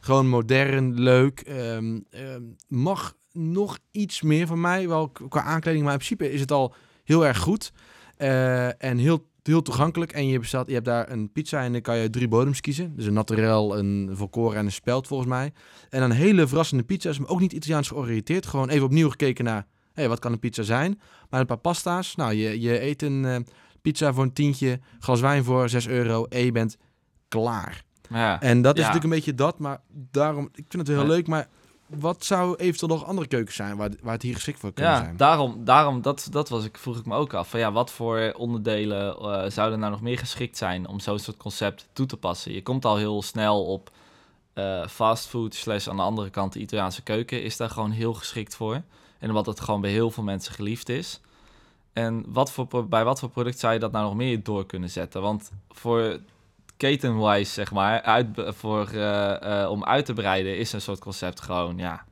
Gewoon modern, leuk. Ehm, ehm, mag nog iets meer van mij, wel qua aankleding, maar in principe is het al heel erg goed. Eh, en heel, heel toegankelijk. En je, bestelt, je hebt daar een pizza en dan kan je drie bodems kiezen. Dus een naturel, een volkoren en een speld volgens mij. En een hele verrassende pizza's, maar ook niet Italiaans georiënteerd. Gewoon even opnieuw gekeken naar, hé, wat kan een pizza zijn? Maar een paar pasta's. Nou, je, je eet een eh, pizza voor een tientje, glas wijn voor 6 euro en je bent klaar. Ja. En dat is Ja. natuurlijk een beetje dat, maar daarom, ik vind het heel leuk, maar wat zou eventueel nog andere keukens zijn waar, waar het hier geschikt voor kunnen Ja, zijn? daarom, daarom dat, dat was ik, vroeg ik me ook af. Van ja, wat voor onderdelen eh, zouden nou nog meer geschikt zijn om zo'n soort concept toe te passen? Je komt al heel snel op eh fastfood slash aan de andere kant de Italiaanse keuken is daar gewoon heel geschikt voor. En wat het gewoon bij heel veel mensen geliefd is. En wat voor, bij wat voor product zou je dat nou nog meer door kunnen zetten? Want voor ketenwise, zeg maar, uit, voor, eh, eh, om uit te breiden is een soort concept gewoon, ja,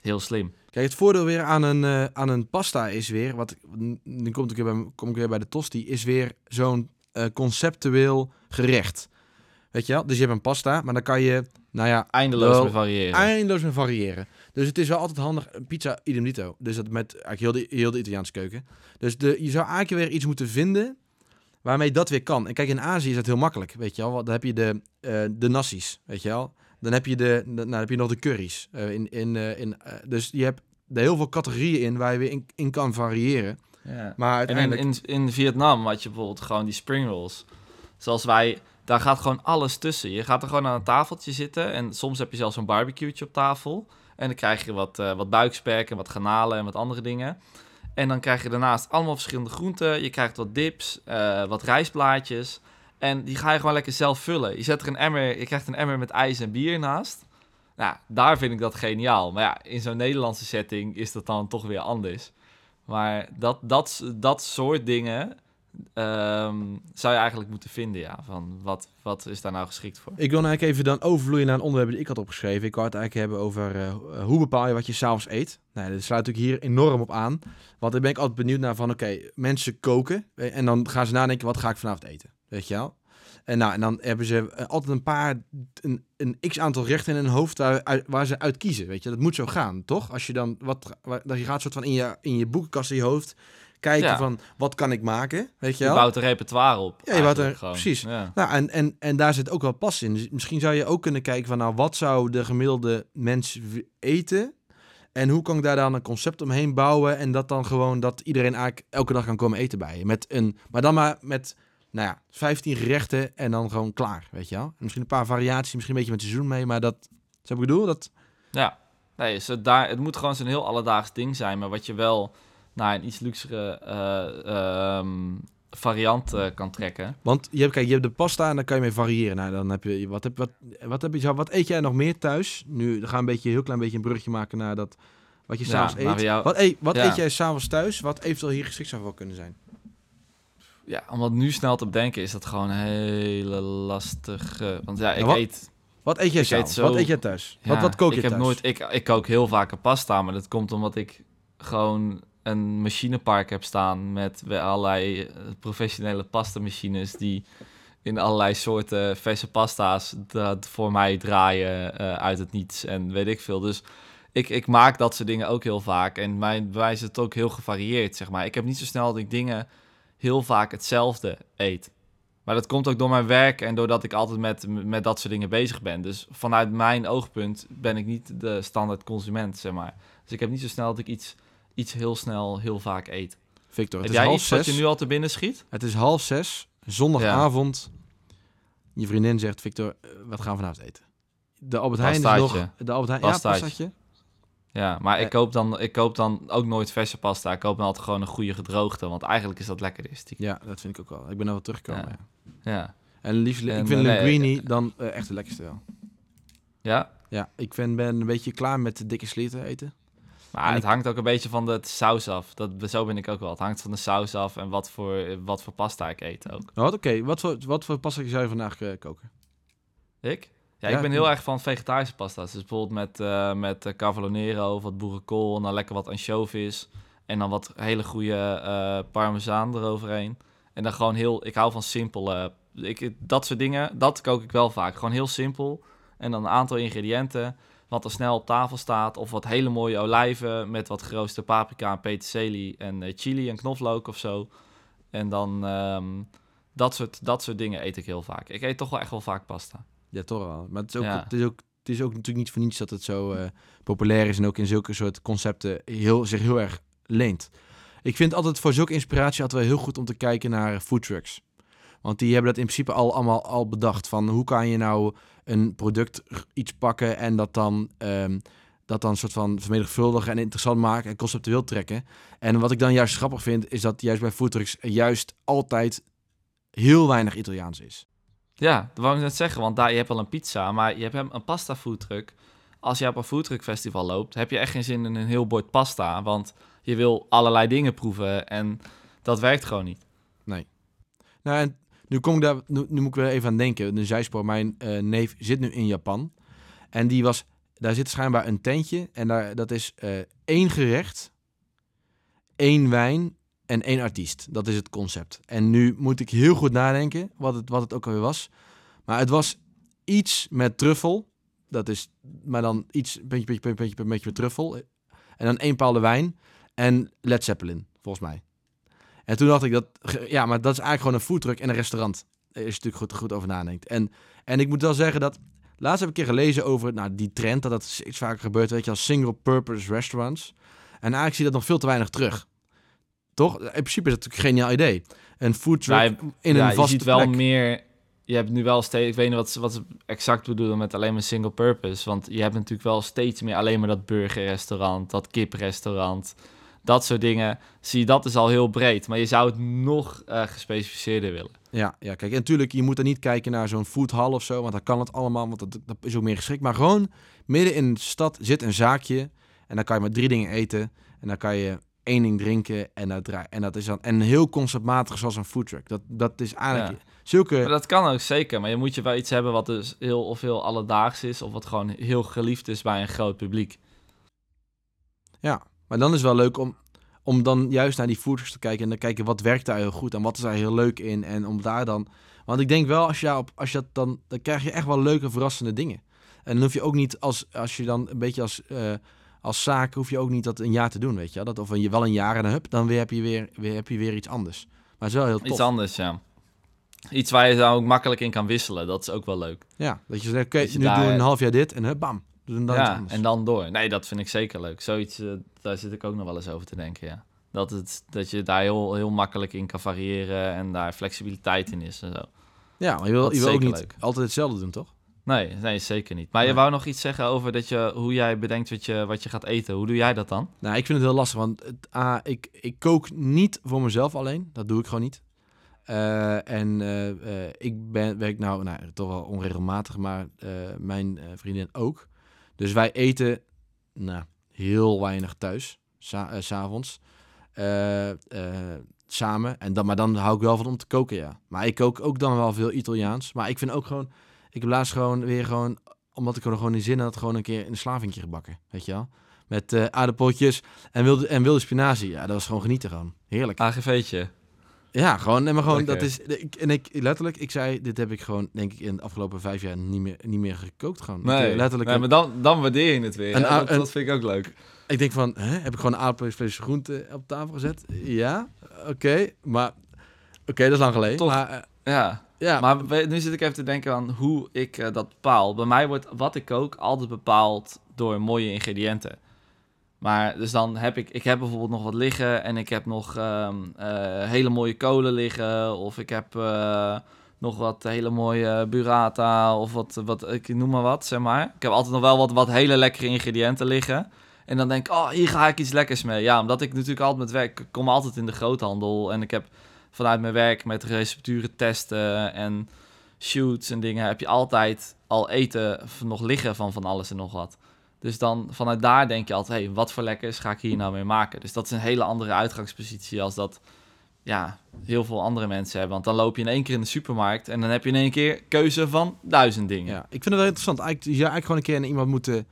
heel slim. Kijk, het voordeel weer aan een, eh, aan een pasta is weer, wat nu kom ik weer bij, kom ik weer bij de tosti, is weer zo'n conceptueel gerecht. Weet je wel? Dus je hebt een pasta, maar dan kan je, nou ja, Eindeloos Wel, mee variëren. eindeloos mee variëren. Dus het is wel altijd handig, pizza idem dito. Dus dat met eigenlijk heel de, heel de Italiaanse keuken. Dus de, je zou eigenlijk weer iets moeten vinden waarmee dat weer kan. En kijk, in Azië is dat heel makkelijk, weet je wel. Want Dan heb je de, eh de nassi's, weet je wel. Dan heb je, de, de- nou, dan heb je nog de curry's. eh, in, in, eh, in, dus je hebt er heel veel categorieën in waar je weer in, in kan variëren. Ja. Maar En in, uiteindelijk... in, in Vietnam had je bijvoorbeeld gewoon die spring rolls. Zoals wij, daar gaat gewoon alles tussen. Je gaat er gewoon aan een tafeltje zitten en soms heb je zelfs een barbecue'tje op tafel. En dan krijg je wat, eh wat buikspek en wat garnalen en wat andere dingen. En dan krijg je daarnaast allemaal verschillende groenten. Je krijgt wat dips, eh, wat rijstblaadjes. En die ga je gewoon lekker zelf vullen. Je, zet er een emmer, je krijgt een emmer met ijs en bier naast. Nou, daar vind ik dat geniaal. Maar ja, in zo'n Nederlandse setting is dat dan toch weer anders. Maar dat, dat, dat soort dingen ehm, zou je eigenlijk moeten vinden, ja. Van wat, wat is daar nou geschikt voor? Ik wil nou eigenlijk even dan overvloeien naar een onderwerp dat ik had opgeschreven. Ik wou het eigenlijk hebben over eh, hoe bepaal je wat je s'avonds eet. Nou, dat sluit natuurlijk hier enorm op aan. Want daar ben ik altijd benieuwd naar van, oké, mensen koken. eh, En dan gaan ze nadenken, wat ga ik vanavond eten? Weet je wel? En, nou, en dan hebben ze eh, altijd een paar, een, een x-aantal rechten in hun hoofd waar, ze uit kiezen. Weet je, dat moet zo gaan, toch? Als je dan, wat, dat je gaat soort van in je, in je boekenkast in je hoofd kijken Ja. van, wat kan ik maken? Weet je Je wel? bouwt een repertoire op. Ja, je bouwt eigenlijk er- gewoon. precies. Ja. Nou, en, en, en daar zit ook wel pas in. Dus misschien zou je ook kunnen kijken van, nou, wat zou de gemiddelde mens eten? En hoe kan ik daar dan een concept omheen bouwen? En dat dan gewoon, dat iedereen eigenlijk elke dag kan komen eten bij je. Met een, maar dan maar met, nou ja, 15 gerechten en dan gewoon klaar, weet je wel? En misschien een paar variaties, misschien een beetje met seizoen mee, maar dat, zo ik bedoel, dat... Ja, nee, zo daar, het moet gewoon zo'n heel alledaags ding zijn, maar wat je wel naar een iets luxere eh, ehm, variant eh, kan trekken. Want je hebt, kijk, je hebt de pasta en dan kan je mee variëren. Nou, dan heb je, wat, heb, wat, wat, heb je, wat eet jij nog meer thuis? Nu, gaan we een beetje, heel klein beetje een brugje maken naar dat, wat je Ja, s'avonds naar eet. jou- Wat, eet, wat ja. eet jij s'avonds thuis, wat eventueel hier geschikt zou voor kunnen zijn? Ja, om wat nu snel te bedenken is dat gewoon een hele lastige... Want ja, ik eet... Wat eet jij s'avonds? zo- Wat eet jij thuis? wat, ja, wat kook je ik heb thuis? Nooit, ik, ik kook heel vaak een pasta, maar dat komt omdat ik gewoon een machinepark heb staan met allerlei eh, professionele pastamachines die in allerlei soorten verse pasta's dat voor mij draaien eh, uit het niets en weet ik veel. Dus ik, ik maak dat soort dingen ook heel vaak en mijn, is het ook heel gevarieerd, zeg maar. Ik heb niet zo snel dat ik dingen heel vaak hetzelfde eet. Maar dat komt ook door mijn werk en doordat ik altijd met, met dat soort dingen bezig ben. Dus vanuit mijn oogpunt ben ik niet de standaard consument, zeg maar. Dus ik heb niet zo snel dat ik iets, iets heel snel, heel vaak eet. Victor, het heb is jij half iets zes. wat je nu al te binnen schiet? Het is half zes, zondagavond. Je vriendin zegt, Victor, eh, wat gaan we vanavond eten? De Albert Heijn is nog... De Albert Heijn. Ja, pastaatje. Ja, maar ik Eh. koop, dan, ik koop dan ook nooit verse pasta. Ik koop dan altijd gewoon een goede gedroogde, want eigenlijk is dat lekkerder. Stiekem. Ja, dat vind ik ook wel. Ik ben er wel teruggekomen. Ja. Ja. Ja. En liefst, ik vind eh, nee, linguine dan echt de lekkerste wel. Ja? Ja, ik vind, ben een beetje klaar met de dikke slierten eten. Maar het hangt ook een beetje van de saus af. Dat, zo ben ik ook wel. Het hangt van de saus af en wat voor, wat voor pasta ik eet ook. Wat, oké. Wat, voor, wat voor pasta zou je vandaag eh, koken? Ik? Ja, Ja, ik ben heel erg van vegetarische pasta's. Dus bijvoorbeeld met, eh met eh, cavolo nero of wat boerenkool en dan lekker wat anchovies. En dan wat hele goede eh parmezaan eroverheen. En dan gewoon heel... Ik hou van simpel... eh, ik, dat soort dingen, dat kook ik wel vaak. Gewoon heel simpel. En dan een aantal ingrediënten. Wat er snel op tafel staat. Of wat hele mooie olijven met wat geroosterde paprika en peterselie en eh, chili en knoflook of zo. En dan... ehm, dat, soort, dat soort dingen eet ik heel vaak. Ik eet toch wel echt wel vaak pasta. Ja, toch wel. Maar het is ook, Ja. het is ook, het is ook natuurlijk niet voor niets dat het zo eh, populair is en ook in zulke soort concepten heel, zich heel erg leent. Ik vind altijd voor zulke inspiratie altijd wel heel goed om te kijken naar foodtrucks. Want die hebben dat in principe al allemaal al bedacht. Van hoe kan je nou een product iets pakken en dat dan, ehm, dat dan soort van vermenigvuldigen en interessant maken en conceptueel trekken. En wat ik dan juist grappig vind, is dat juist bij foodtrucks juist altijd heel weinig Italiaans is. Ja, dat wou ik net zeggen, want daar, je hebt wel een pizza, maar je hebt hem een pasta foodtruck. Als je op een foodtruck festival loopt, heb je echt geen zin in een heel bord pasta, want je wil allerlei dingen proeven en dat werkt gewoon niet. Nou, en nu, kom daar, nu moet ik weer even aan denken. Een zijspoor. Mijn eh, neef zit nu in Japan. En die was, daar zit schijnbaar een tentje. En daar, dat is eh, één gerecht, één wijn en één artiest. Dat is het concept. En nu moet ik heel goed nadenken wat het, wat het ook alweer was. Maar het was iets met truffel. Dat is, maar dan iets, een beetje, beetje, beetje, beetje, beetje met truffel. En dan één paalde wijn. En Led Zeppelin, volgens mij. En toen dacht ik dat, ja, maar dat is eigenlijk gewoon een foodtruck en een restaurant. Als je natuurlijk goed, goed over nadenkt. En, en ik moet wel zeggen dat, laatst heb ik een keer gelezen over nou, die trend, dat dat steeds vaker gebeurt, weet je, als single-purpose restaurants. En eigenlijk zie je dat nog veel te weinig terug. Toch? In principe is het natuurlijk een geniaal idee. Een foodtruck Ja, je- in ja, een je vaste ziet wel plek. meer, je hebt nu wel steeds, ik weet niet wat ze, wat ze exact bedoelen met alleen maar single purpose, want je hebt natuurlijk wel steeds meer alleen maar dat burgerrestaurant, dat kiprestaurant, dat soort dingen. Zie je, dat is al heel breed, maar je zou het nog eh, gespecificeerder willen. Ja, ja, kijk, en natuurlijk, je moet er niet kijken naar zo'n foodhall of zo, want dan kan het allemaal, want dat, dat is ook meer geschikt. Maar gewoon midden in de stad zit een zaakje en dan kan je maar drie dingen eten en dan kan je één ding drinken en dat, en dat is dan en heel conceptmatig zoals een foodtruck. Dat, dat is eigenlijk zulke... Maar dat kan ook zeker, maar je moet je wel iets hebben wat dus heel of heel alledaags is, of wat gewoon heel geliefd is bij een groot publiek. Ja, maar dan is het wel leuk om, om dan juist naar die foodtrucks te kijken en dan kijken wat werkt daar heel goed en wat is daar heel leuk in en om daar dan... Want ik denk wel, als je, daarop, als je dat dan, dan krijg je echt wel leuke, verrassende dingen. En dan hoef je ook niet, als, als je dan een beetje als, eh, als zaak, hoef je ook niet dat een jaar te doen, weet je. Dat, of een, je wel een jaar en dan hup, dan weer heb je weer, weer, heb je weer iets anders. Maar het is wel heel tof. Iets anders, ja. Iets waar je dan ook makkelijk in kan wisselen, dat is ook wel leuk. Ja, dat je zegt, oké, nu daar- doen we een half jaar dit en hup, bam. Dan ja, anders. en dan door. Nee, dat vind ik zeker leuk. Zoiets, eh, daar zit ik ook nog wel eens over te denken, ja. Dat, het, dat je daar heel, heel makkelijk in kan variëren en daar flexibiliteit in is en zo. ja, maar je wil, je wil ook niet leuk. altijd hetzelfde doen, toch? Nee, nee, zeker niet. Maar je wou nog iets zeggen over dat je, hoe jij bedenkt wat je, wat je gaat eten. Hoe doe jij dat dan? Nou, ik vind het heel lastig, want het, ah, ik, ik kook niet voor mezelf alleen. Dat doe ik gewoon niet. Eh, en eh, ik ben, werk nou, nou, toch wel onregelmatig, maar mijn vriendin ook. Dus wij eten nou, heel weinig thuis, eh, s'avonds, eh, eh, samen. En dan, maar dan hou ik wel van om te koken, ja. Maar ik kook ook dan wel veel Italiaans. Maar ik vind ook gewoon, ik heb laatst gewoon weer gewoon, omdat ik er gewoon in zin had, gewoon een keer een slavingje gebakken, weet je wel. Met eh aardappeltjes en wilde, en wilde spinazie. Ja, dat was gewoon genieten gewoon. Heerlijk. AGV'tje. Ja, gewoon. En maar gewoon, dat is. Ik, en ik letterlijk, ik zei, dit heb ik gewoon, denk ik, in de afgelopen vijf jaar niet meer, niet meer gekookt. Gewoon. Nee, eh, letterlijk. nee, maar dan, dan waardeer je het weer. A- dat, vind ik ook leuk. Ik denk van, hè, heb ik gewoon een aardappelvlees groente op tafel gezet? Ja, oké. maar, oké, dat is lang geleden. Toch. Maar, eh, Ja, ja, maar nu zit ik even te denken aan hoe ik eh, dat bepaal. Bij mij wordt wat ik kook altijd bepaald door mooie ingrediënten. Maar dus dan heb ik, ik heb bijvoorbeeld nog wat liggen en ik heb nog ehm, eh, hele mooie kolen liggen. Of ik heb eh, nog wat hele mooie burrata of wat, wat, ik noem maar wat, zeg maar. Ik heb altijd nog wel wat, wat hele lekkere ingrediënten liggen. En dan denk ik, oh, hier ga ik iets lekkers mee. Ja, omdat ik natuurlijk altijd met werk, ik kom altijd in de groothandel. En ik heb vanuit mijn werk met recepturen testen en shoots en dingen, heb je altijd al eten nog liggen van van alles en nog wat. Dus dan vanuit daar denk je altijd, hey, wat voor lekkers ga ik hier nou mee maken? Dus dat is een hele andere uitgangspositie als dat ja, heel veel andere mensen hebben. Want dan loop je in één keer in de supermarkt en dan heb je in één keer keuze van duizend dingen. Ja, ik vind het wel interessant. Eigenlijk, je zou eigenlijk gewoon een keer naar iemand moeten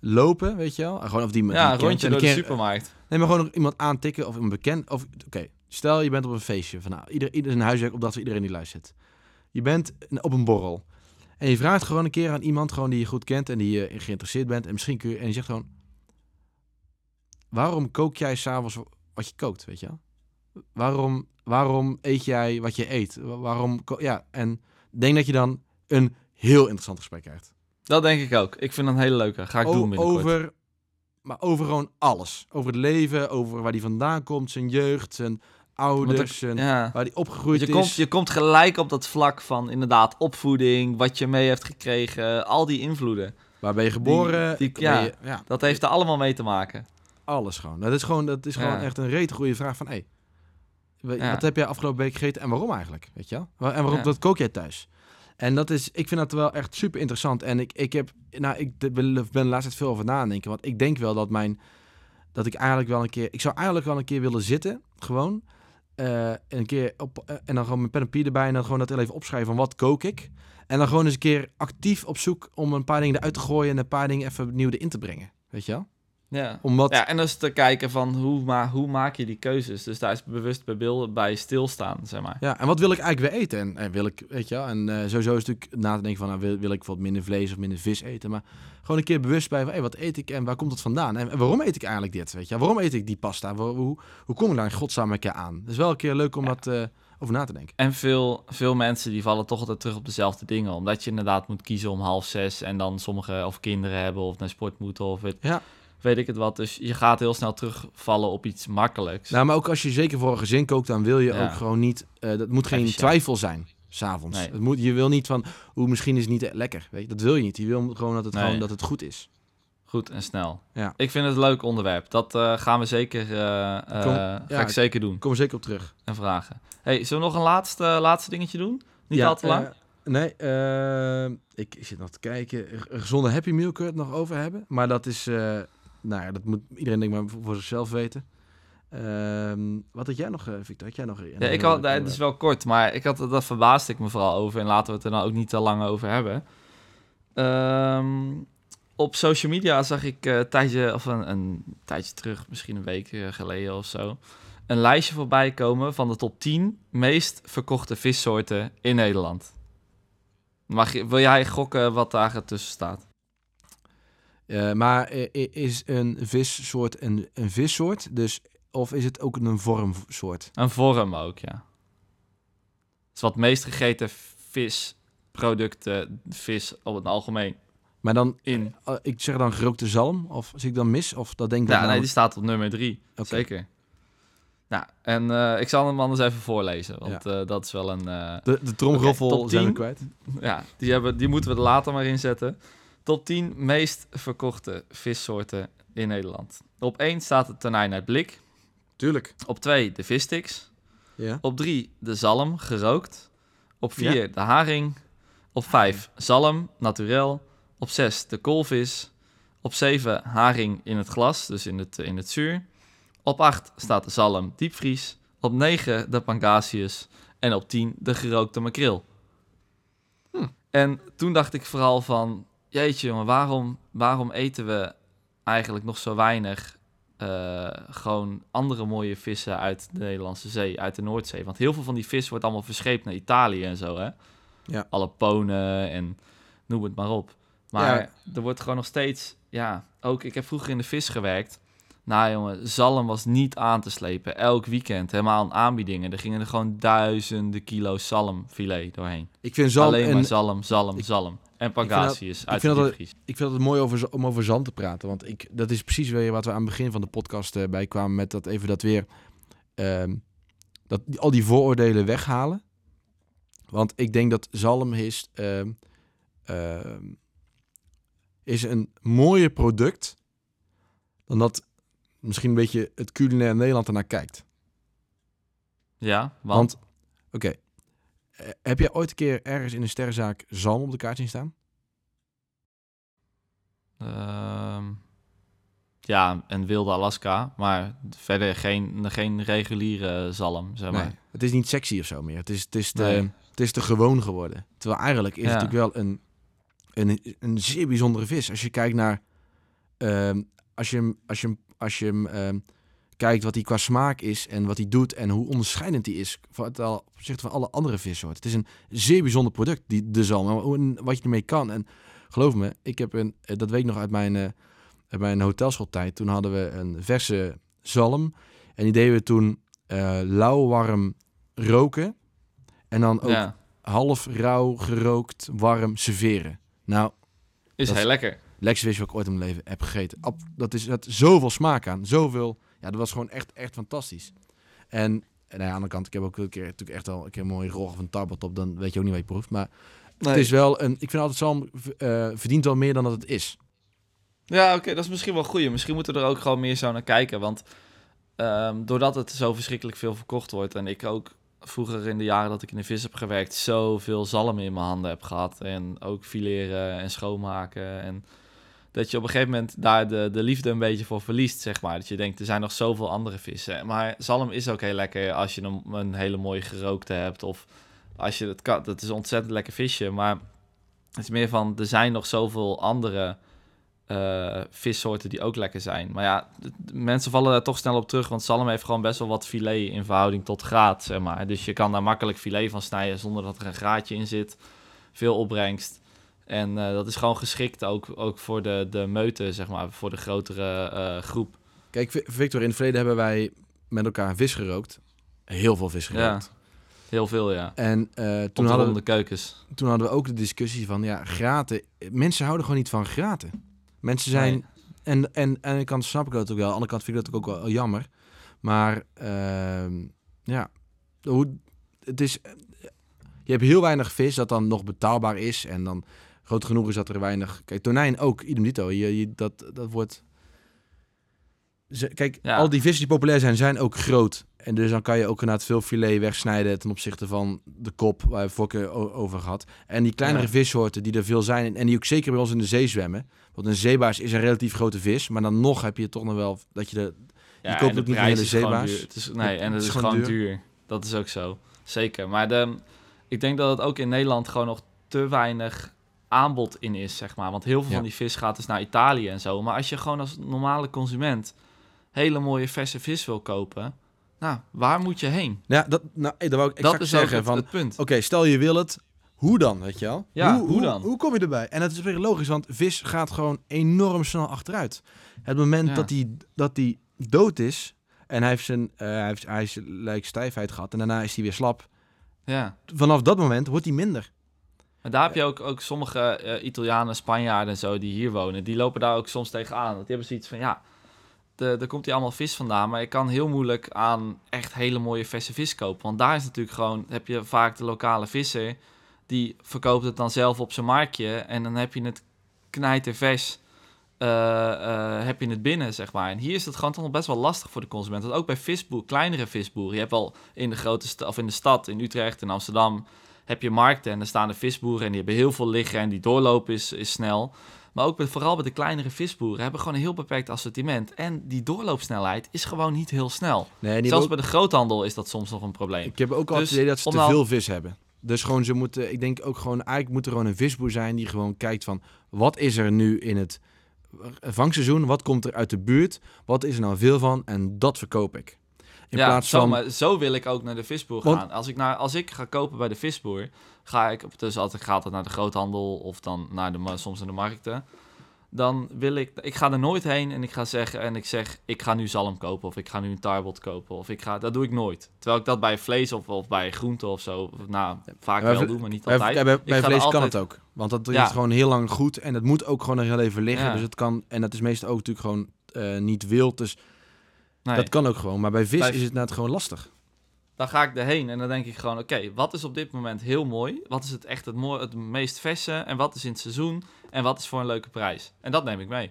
lopen, weet je wel? Gewoon of die Ja, een rondje door de keer- supermarkt. Nee, maar gewoon nog iemand aantikken of een bekend. Of oké, stel je bent op een feestje van nou, ieder, ieder een huiswerk voor iedereen die luistert. Je bent op een borrel en je vraagt gewoon een keer aan iemand gewoon die je goed kent en die je geïnteresseerd bent en misschien kun je en je zegt gewoon, waarom kook jij s'avonds wat je kookt, weet je? Waarom, waarom eet jij wat je eet? Wa- Waarom, ja, en denk dat je dan een heel interessant gesprek krijgt. Dat denk ik ook. Ik vind dat een hele leuke. Ga ik O- doen binnenkort. over, maar over gewoon alles. Over het leven, over waar die vandaan komt, zijn jeugd, zijn ouders, Ja. waar die opgegroeid Je is. komt, je komt gelijk op dat vlak van inderdaad opvoeding, wat je mee hebt gekregen, al die invloeden. waar ben je geboren? die- ja. je- ja, Dat heeft er allemaal mee te maken. alles gewoon. Dat is gewoon, dat is gewoon echt een rete goede vraag van, hey, we- Ja. wat heb jij afgelopen week gegeten en waarom eigenlijk? Weet je wel? En waarom dat kook jij thuis? En dat is, ik vind dat wel echt super interessant. En ik, ik heb, nou, ik ben tijd veel over nadenken. Want ik denk wel dat mijn, dat ik eigenlijk wel een keer, ik zou eigenlijk wel een keer willen zitten, gewoon. En een keer op, eh, en dan gewoon mijn pen en papier erbij en dan gewoon dat even opschrijven van wat kook ik. En dan gewoon eens een keer actief op zoek om een paar dingen eruit te gooien en een paar dingen even opnieuw erin te brengen. Weet je wel? Ja. Omdat, ja, en dus te kijken van hoe, ma hoe maak je die keuzes. Dus daar is bewust bij beelden bij stilstaan, zeg maar. Ja, en wat wil ik eigenlijk weer eten? En, en wil ik, weet je wel, en eh, sowieso is het natuurlijk na te denken van, nou, wil, wil ik wat minder vlees of minder vis eten? Maar gewoon een keer bewust bij van, hey, wat eet ik en waar komt het vandaan? En, en waarom eet ik eigenlijk dit, weet je? Waarom eet ik die pasta? Waar- hoe, hoe kom ik daar in godsnaam een keer aan? Het is wel een keer leuk om Ja. dat eh, over na te denken. En veel, veel mensen die vallen toch altijd terug op dezelfde dingen. Omdat je inderdaad moet kiezen om half zes en dan sommigen of kinderen hebben of naar sport moeten of weet, Ja. Weet ik het wat. Dus je gaat heel snel terugvallen op iets makkelijks. Nou, maar ook als je zeker voor een gezin kookt, dan wil je Ja. ook gewoon niet, eh, dat moet geen Efficiënt. twijfel zijn, s'avonds. Nee. Het moet, je wil niet van, hoe misschien is het niet lekker, weet je? Dat wil je niet. Je wil gewoon dat het, Nee. gewoon, dat het goed is. Goed en snel. Ja. Ik vind het een leuk onderwerp. Dat eh, gaan we zeker, eh, eh, Kom- ga ik zeker doen kom er zeker op terug. en vragen. Hey, zullen we nog een laatste, laatste dingetje doen? Niet al te lang? eh, nee, eh, ik zit nog te kijken. Een gezonde Happy Meal kun je het nog over hebben. Maar dat is, eh, nou ja, dat moet iedereen denk ik maar voor, zichzelf weten. Ehm, wat had jij nog, eh, Victor? Had jij nog? Ja, ik had, het is wel kort, maar ik had, dat verbaasde ik me vooral over. En laten we het er dan ook niet te lang over hebben. Ehm, op social media zag ik een tijdje, of een, een tijdje terug, misschien een week eh, geleden of zo, een lijstje voorbij komen van de top 10 meest verkochte vissoorten in Nederland. Mag je, wil jij gokken wat daar tussen staat? Eh, maar eh, is een vissoort een, een vissoort? Dus, of is het ook een vormsoort? Een vorm ook, ja. Het is wat meest gegeten visproducten, vis op het algemeen, Maar dan, in. eh, ik zeg dan gerookte zalm? Of zie ik dan mis? Of dat denk ik Ja, nee, die staat op nummer drie. Oké. Zeker. Nou, en ik zal hem anders even voorlezen, want dat is wel een... De, de top zijn we 10. kwijt. ja, die, hebben, die moeten we er later maar inzetten. Top 10 meest verkochte vissoorten in Nederland. Op 1 staat de tonijn uit blik. Tuurlijk. Op 2 de vissticks. Ja. Op 3 de zalm, gerookt. Op Ja. 4 de haring. Op 5 zalm, naturel. Op 6 de koolvis. Op 7 haring in het glas, dus in het, in het zuur. Op 8 staat de zalm diepvries. Op 9 de pangasius. En op 10 de gerookte makreel. Hm. En toen dacht ik vooral van... Jeetje jongen, waarom, waarom eten we eigenlijk nog zo weinig... eh, gewoon andere mooie vissen uit de Nederlandse zee, uit de Noordzee. Want heel veel van die vis wordt allemaal verscheept naar Italië en zo, hè? Ja. Alle ponen en noem het maar op. Maar er wordt gewoon nog steeds, ja, ook ik heb vroeger in de vis gewerkt. Nou jongen, zalm was niet aan te slepen. Elk weekend, helemaal aan aanbiedingen. Er gingen er gewoon duizenden kilo zalmfilet doorheen. Ik vind zalm Alleen maar en zalm, zalm, Ik- zalm. En dat- pangasius uit vind dat-. Ik vind het mooi over, om over zand te praten. Want ik, dat is precies weer wat we aan het begin van de podcast eh, bij kwamen. Met dat even dat weer. ehm, dat, al die vooroordelen weghalen. Want ik denk dat zalm is. ehm, ehm, is een mooier product. Dan dat misschien een beetje het culinair Nederland ernaar kijkt. Ja, want, Want, oké. Eh, heb jij ooit een keer ergens in een sterrenzaak zalm op de kaart zien staan? Ehm, ja, en wilde Alaska, maar verder geen, geen reguliere zalm, zeg maar. Nee, het is niet sexy of zo meer. Het is, het is, te, Nee. het is te gewoon geworden. Terwijl eigenlijk is Ja. het natuurlijk wel een, een, een zeer bijzondere vis. Als je kijkt naar... ehm, als je hem, als je hem, als je hem ehm, kijkt wat hij qua smaak is en wat hij doet en hoe onderscheidend hij is van het opzichte van alle andere vissoorten. Het is een zeer bijzonder product, die, de zalm. Wat je ermee kan. En geloof me, ik heb een, eh, dat weet ik nog uit mijn, eh, uit mijn hotelschooltijd. Toen hadden we een verse zalm. En die deden we toen eh lauw warm roken. En dan ook Ja, half rauw gerookt warm serveren. Nou, is dat is- lekker. Lekkerste vis wat ik ooit in mijn leven heb gegeten. Ab- dat is het zoveel smaak aan. Zoveel. Ja, dat was gewoon echt, echt fantastisch. En, en aan de andere kant, ik heb ook een keer natuurlijk echt wel een keer een mooie rol of een tarbot op. Dan weet je ook niet wat je proeft. Maar het is wel een. Ik vind altijd zalm eh, verdient wel meer dan dat het is. Ja, oké, dat is misschien wel goed. Misschien moeten we er ook gewoon meer zo naar kijken. Want ehm, doordat het zo verschrikkelijk veel verkocht wordt... en ik ook vroeger in de jaren dat ik in de vis heb gewerkt... zoveel zalm in mijn handen heb gehad. En ook fileren en schoonmaken. En dat je op een gegeven moment daar de, de liefde een beetje voor verliest, zeg maar. Dat je denkt, er zijn nog zoveel andere vissen. Maar zalm is ook heel lekker als je een, een hele mooie gerookte hebt. Of als je het. Dat is een ontzettend lekker visje. Maar het is meer van, er zijn nog zoveel andere eh, vissoorten die ook lekker zijn. Maar ja, mensen vallen daar toch snel op terug. Want zalm heeft gewoon best wel wat filet in verhouding tot graad, zeg maar. Dus je kan daar makkelijk filet van snijden zonder dat er een graadje in zit. Veel opbrengst. En eh, dat is gewoon geschikt ook, ook voor de, de meute, zeg maar. Voor de grotere eh, groep. Kijk, Vi- Victor, in het verleden hebben wij met elkaar vis gerookt. Heel veel vis gerookt. Heel veel, ja. En eh, Toen de hadden, ronde keukens. toen hadden we ook de discussie van, ja, graten. Mensen houden gewoon niet van graten. Mensen zijn... Nee. En, en, en aan de kant snap ik dat ook wel. Aan de andere kant vind ik dat ook wel jammer. Maar ehm, ja, hoe, het is... Je hebt heel weinig vis dat dan nog betaalbaar is. En dan groot genoeg is dat er weinig... Kijk, tonijn ook, idem dito. Je, je, dat, dat wordt... Ze- Kijk, Ja. al die vissen die populair zijn, zijn ook groot. En dus dan kan je ook inderdaad veel filet wegsnijden ten opzichte van de kop, waar we vorige o- over gehad. En die kleinere Ja. vissoorten die er veel zijn en die ook zeker bij ons in de zee zwemmen. Want een zeebaars is een relatief grote vis, maar dan nog heb je toch nog wel dat je de... Ja, Je koopt ook de niet meer gewoon zeebaars. Het is, nee, Het en het is is gewoon gewoon duur. duur. Dat is ook zo. Zeker. Maar de, ik denk dat het ook in Nederland gewoon nog te weinig aanbod in is, zeg maar. Want heel veel Ja. van die vis gaat dus naar Italië en zo. Maar als je gewoon als normale consument hele mooie verse vis wil kopen... Nou, waar moet je heen? Ja, dat, nou, dat wou ik dat exact is ook zeggen. het, van, het punt. Oké, stel je wil het. Hoe dan, weet je wel? Ja, hoe dan? Hoe kom je erbij? En dat is weer logisch, want vis gaat gewoon enorm snel achteruit. Het moment Ja. dat hij dat die dood is en hij heeft zijn eh, hij heeft, hij is lijkt stijfheid gehad en daarna is hij weer slap. Ja. Vanaf dat moment wordt hij minder. Maar daar heb je ook, ook sommige eh, Italianen, Spanjaarden en zo die hier wonen. Die lopen daar ook soms tegenaan. Want die hebben zoiets van, ja, de, er komt hier allemaal vis vandaan. Maar je kan heel moeilijk aan echt hele mooie verse vis kopen. Want daar is natuurlijk gewoon, heb je vaak de lokale visser. Die verkoopt het dan zelf op zijn marktje. En dan heb je het knijtervers, eh, eh, heb je het binnen, zeg maar. En hier is het gewoon toch nog best wel lastig voor de consument. Want ook bij visboer, kleinere visboeren. Je hebt wel in de grote of in de stad, in Utrecht en Amsterdam heb je markten en daar staan de visboeren en die hebben heel veel liggen en die doorloop is, is snel. Maar ook bij, vooral bij de kleinere visboeren hebben gewoon een heel beperkt assortiment. En die doorloopsnelheid is gewoon niet heel snel. Nee, Zelfs hebben bij de groothandel is dat soms nog een probleem. ook- ik heb ook al Dus het idee dat ze te nou- veel vis hebben. Dus gewoon ze moeten, ik denk ook gewoon, eigenlijk moet er gewoon een visboer zijn die gewoon kijkt van, wat is er nu in het vangseizoen? Wat komt er uit de buurt? Wat is er nou veel van? En dat verkoop ik. In ja, plaats zo, van, maar zo wil ik ook naar de visboer Want- gaan. Als ik, naar, als ik ga kopen bij de visboer, ga ik, dus altijd gaat het naar de groothandel of dan naar de, soms naar de markten. Dan wil ik, ik ga er nooit heen en ik ga zeggen, en ik zeg, ik ga nu zalm kopen of ik ga nu een tarbot kopen of ik ga, dat doe ik nooit. Terwijl ik dat bij vlees of, of bij groente of zo, nou, vaak bij wel doe, maar niet bij, altijd. bij, bij er vlees kan altijd- het ook. Want dat is Ja. gewoon heel lang goed en het moet ook gewoon een heel even liggen. Dus het kan, en dat is meestal ook natuurlijk gewoon eh, niet wild. Dus Nee. dat kan ook gewoon. Maar bij vis Bij- is het net gewoon lastig. dan ga ik erheen en dan denk ik gewoon, oké, wat is op dit moment heel mooi? Wat is het echt het, mooi, het meest verse? En wat is in het seizoen? En wat is voor een leuke prijs? En dat neem ik mee.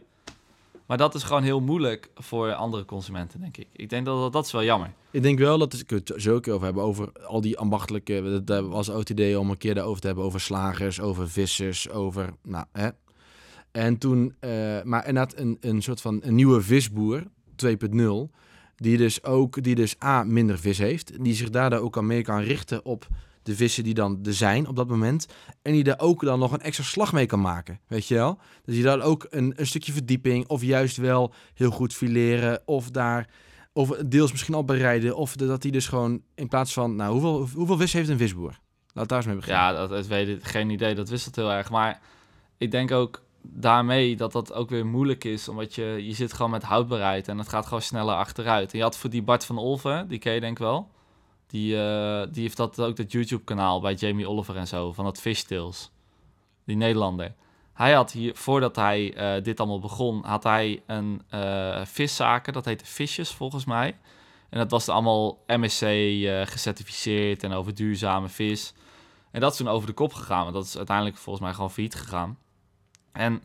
Maar dat is gewoon heel moeilijk voor andere consumenten, denk ik. Ik denk dat dat, dat is wel jammer. Ik denk wel dat ik het zo keer over hebben over al die ambachtelijke. Dat was ook het idee om een keer daarover te hebben over slagers, over vissers, over. Nou, hè. En toen, eh, maar inderdaad een, een soort van een nieuwe visboer 2.0, die dus ook, die dus A, minder vis heeft, die zich daardoor ook aan meer kan richten op de vissen die dan er zijn op dat moment. En die daar ook dan nog een extra slag mee kan maken, weet je wel? Dus die daar ook een, een stukje verdieping of juist wel heel goed fileren of daar... Of deels misschien al bereiden. Of dat hij dus gewoon in plaats van... Nou, hoeveel, hoeveel vis heeft een visboer? Laat daar eens mee beginnen. Ja, dat, dat weet ik, geen idee. Dat wisselt heel erg. Maar ik denk ook daarmee dat dat ook weer moeilijk is. Omdat je, je zit gewoon met houdbaarheid en het gaat gewoon sneller achteruit. En je had voor die Bart van Olven, die ken je denk ik wel. Die, eh, die heeft dat ook dat YouTube-kanaal bij Jamie Oliver en zo, van dat Fishtails. Die Nederlander. Hij had hier, voordat hij eh, dit allemaal begon, had hij een eh viszaken. Dat heette Fishes volgens mij. En dat was allemaal MSC gecertificeerd en over duurzame vis. En dat is toen over de kop gegaan. Want dat is uiteindelijk volgens mij gewoon failliet gegaan. En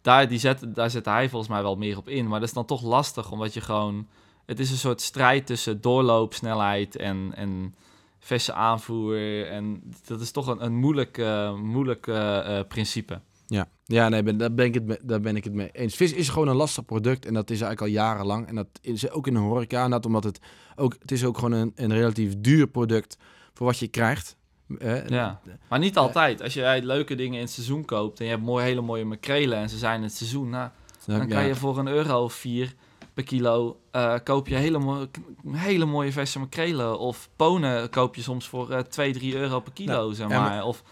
daar, die zet, daar zette hij volgens mij wel meer op in. Maar dat is dan toch lastig, omdat je gewoon... Het is een soort strijd tussen doorloopsnelheid en, en verse aanvoer. En dat is toch een, een moeilijk, moeilijk eh, principe. Ja, ja nee, ben, daar, ben ik het mee, daar ben ik het mee eens. Vis is gewoon een lastig product en dat is eigenlijk al jarenlang. En dat is ook in de horeca, omdat het ook, het is ook gewoon een, een relatief duur product voor wat je krijgt. Eh, Ja. Maar niet altijd. Als je leuke dingen in het seizoen koopt en je hebt mooi, hele mooie makrelen en ze zijn in het seizoen, nou, dan ja. kan je voor een euro of vier per kilo eh, koop je hele, mooie, hele mooie verse makrelen. Of ponen koop je soms voor eh 2, 3 euro per kilo, Nou, zeg ja, maar. Of.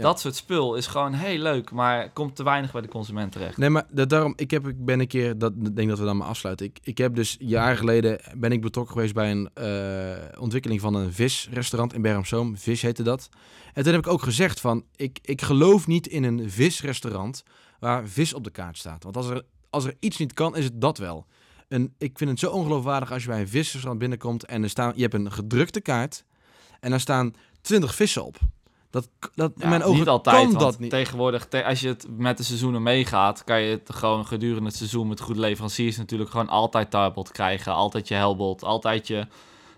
Dat soort spul is gewoon heel leuk, maar komt te weinig bij de consument terecht. Nee, maar dat, daarom, ik, heb, ik ben een keer, dat ik denk dat we dan maar afsluiten. Ik, ik heb dus jaren geleden, ben ik betrokken geweest bij een eh, ontwikkeling van een visrestaurant in Berghamzoom. Vis heette dat. En toen heb ik ook gezegd van, ik, ik geloof niet in een visrestaurant waar vis op de kaart staat. Want als er, als er iets niet kan, is het dat wel. En ik vind het zo ongeloofwaardig als je bij een visrestaurant binnenkomt en er staan, je hebt een gedrukte kaart en daar staan 20 vissen op. Dat, dat Ja, mijn ogen niet altijd, kan want dat niet. tegenwoordig, te- als je het met de seizoenen meegaat, kan je het gewoon gedurende het seizoen met goede leveranciers natuurlijk gewoon altijd tarbot krijgen. Altijd je helbot, altijd je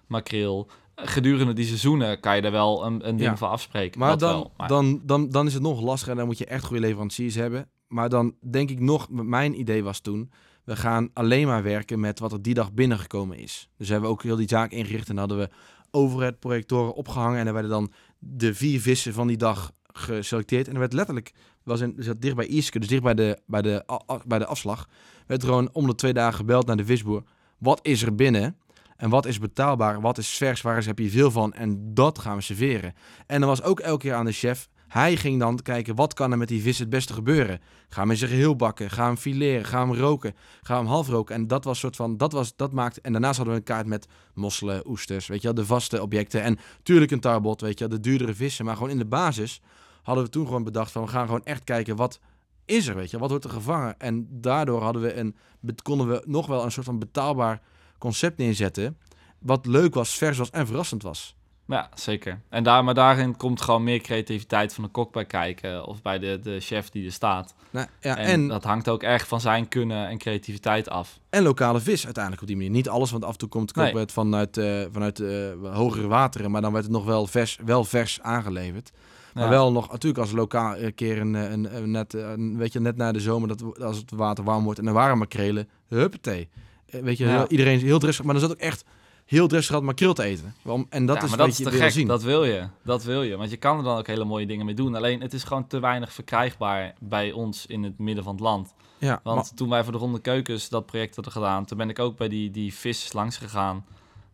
makreel. Gedurende die seizoenen kan je er wel een, een ding Ja. van afspreken. Maar dan, wel. Maar- Dan, dan, dan is het nog lastiger. Dan moet je echt goede leveranciers hebben. Maar dan denk ik nog, mijn idee was toen, we gaan alleen maar werken met wat er die dag binnengekomen is. Dus hebben we ook heel die zaak ingericht en hadden we overhead projectoren opgehangen. En er werden dan de vier vissen van die dag geselecteerd. En er werd letterlijk, was in, zat dicht bij Ierske, dus dicht bij de, bij, de, bij de afslag, werd er gewoon om de twee dagen gebeld naar de visboer. Wat is er binnen? En wat is betaalbaar? Wat is vers? Waar is, heb je veel van? En dat gaan we serveren. En er was ook elke keer aan de chef. Hij ging dan kijken, wat kan er met die vis het beste gebeuren? Ga hem in zijn geheel bakken, ga hem fileren, ga hem roken, ga hem half roken. En dat was soort van, dat was, dat maakt. En daarnaast hadden we een kaart met mosselen, oesters, weet je wel, de vaste objecten. En tuurlijk een tarbot, weet je de duurdere vissen. Maar gewoon in de basis hadden we toen gewoon bedacht van, we gaan gewoon echt kijken, wat is er, weet je wat wordt er gevangen? En daardoor hadden we een, konden we nog wel een soort van betaalbaar concept neerzetten. Wat leuk was, vers was en verrassend was. Ja, zeker. En daar, maar daarin komt gewoon meer creativiteit van de kok bij kijken. Of bij de, de chef die er staat. Nou, ja, en, en, dat hangt ook erg van zijn kunnen en creativiteit af. en lokale vis uiteindelijk op die manier. Niet alles, want af en toe komt Nee. kopen het vanuit, eh, vanuit eh, hogere wateren. Maar dan werd het nog wel vers, wel vers aangeleverd. Maar Ja. wel nog, natuurlijk als lokaal een keer een, eh, een, een net, eh, een, weet je, net na de zomer, dat, als het water warm wordt en er waren makrelen, huppatee. Eh, Weet je, Ja. heel- iedereen is heel dressig, maar dan zat ook echt heel gehad makreel te eten. En dat ja, is maar wat dat is je te wil gek. zien. Dat wil je. Dat wil je. Want je kan er dan ook hele mooie dingen mee doen. Alleen het is gewoon te weinig verkrijgbaar bij ons in het midden van het land. ja, Want maar- toen wij voor de Ronde Keukens dat project hadden gedaan, toen ben ik ook bij die, die vis langs gegaan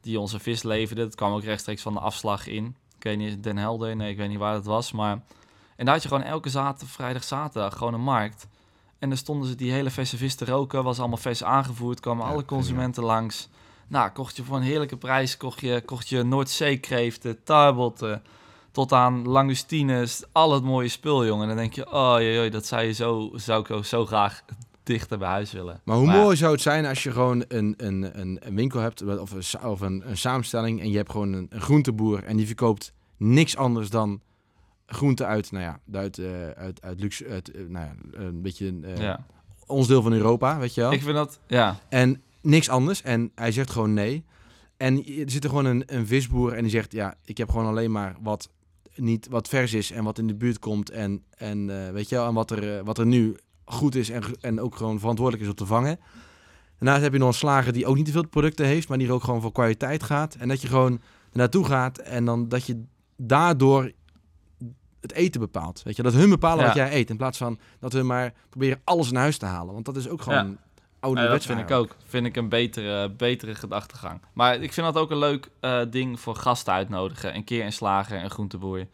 die onze vis leverde. Dat kwam ook rechtstreeks van de afslag in. Ik weet niet, Den Helder, nee, ik weet niet waar het was. Maar... En daar had je gewoon elke zaterdag, vrijdag, zaterdag gewoon een markt. En dan stonden ze die hele verse vis te roken, was allemaal vers aangevoerd, kwamen Ja, alle consumenten langs. Nou, kocht je voor een heerlijke prijs, kocht je, kocht je Noordzeekreeften, tarbotten, tot aan langustines, al het mooie spul, jongen. En dan denk je, oh jee, dat zou, je zo, zou ik ook zo graag dichter bij huis willen. Maar hoe Maar mooi zou het zijn als je gewoon een, een, een, een winkel hebt of, een, of een, een samenstelling en je hebt gewoon een, een groenteboer en die verkoopt niks anders dan groenten uit, nou ja, uit, eh, uit, uit luxe, uit, eh, nou ja, een beetje eh, Ja. ons deel van Europa, weet je wel. Ik vind dat, ja, En niks anders. En hij zegt gewoon nee. En er zit er gewoon een, een visboer en die zegt, ja, ik heb gewoon alleen maar wat niet wat vers is en wat in de buurt komt en, en eh, weet je wel, en wat er, eh, wat er nu goed is en, en ook gewoon verantwoordelijk is om te vangen. Daarnaast heb je nog een slager die ook niet te veel producten heeft, maar die er ook gewoon voor kwaliteit gaat. En dat je gewoon naartoe gaat en dan dat je daardoor het eten bepaalt. Weet je, dat hun bepalen wat jij eet in plaats van dat hun maar proberen alles in huis te halen. Want dat is ook gewoon Ja, ouderwets. dat vind ik ook. Vind ik een betere, betere gedachtegang. Maar ik vind dat ook een leuk eh, ding voor gasten uitnodigen. Een keer een slager, een groenteboer.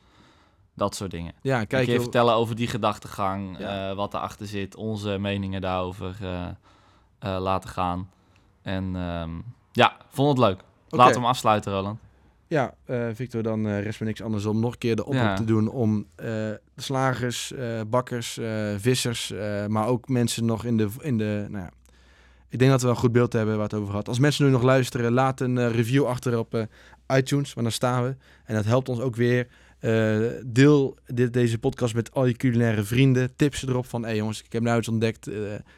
Dat soort dingen. Ja, Kijk, een keer joh, vertellen over die gedachtegang. Ja. eh, wat erachter zit. Onze meningen daarover eh, laten gaan. En ehm, ja, vond het leuk. Laten we hem afsluiten, Roland. Ja, Victor, dan rest me niks anders om nog een keer de oproep Ja. te doen om eh, slagers, bakkers, vissers, maar ook mensen nog in de, in de nou ja, ik denk dat we wel een goed beeld hebben waar het over gaat. Als mensen nu nog luisteren, laat een eh, review achter op eh, iTunes, want dan staan we. En dat helpt ons ook weer. Eh, deel dit, deze podcast met al je culinaire vrienden. Tips erop van, hé hey jongens, ik heb nou iets ontdekt.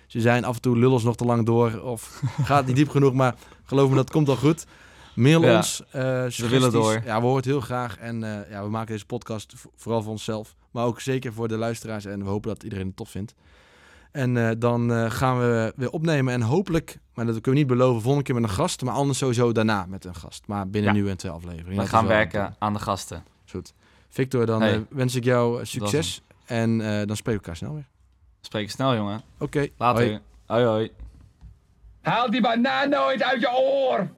ze zijn af en toe lullen nog te lang door of gaat niet diep genoeg, maar geloof me, dat komt al goed. Mail Ja. ons. eh, willen suggesties. door. Ja, we horen het heel graag. En ja, we maken deze podcast vo- vooral voor onszelf. Maar ook zeker voor de luisteraars. En we hopen dat iedereen het tof vindt. En eh, dan eh, gaan we weer opnemen. En hopelijk, maar dat kunnen we niet beloven, volgende keer met een gast. Maar anders sowieso daarna met een gast. Maar binnen Ja. nu en twee afleveringen. We gaan werken aan de gasten. Goed. Victor, dan Hey. eh, wens ik jou succes. En eh, dan spreken we elkaar snel weer. Spreek snel, jongen. Oké. Later. hoi. hoi. hoi. Haal die banaan nooit uit je oor!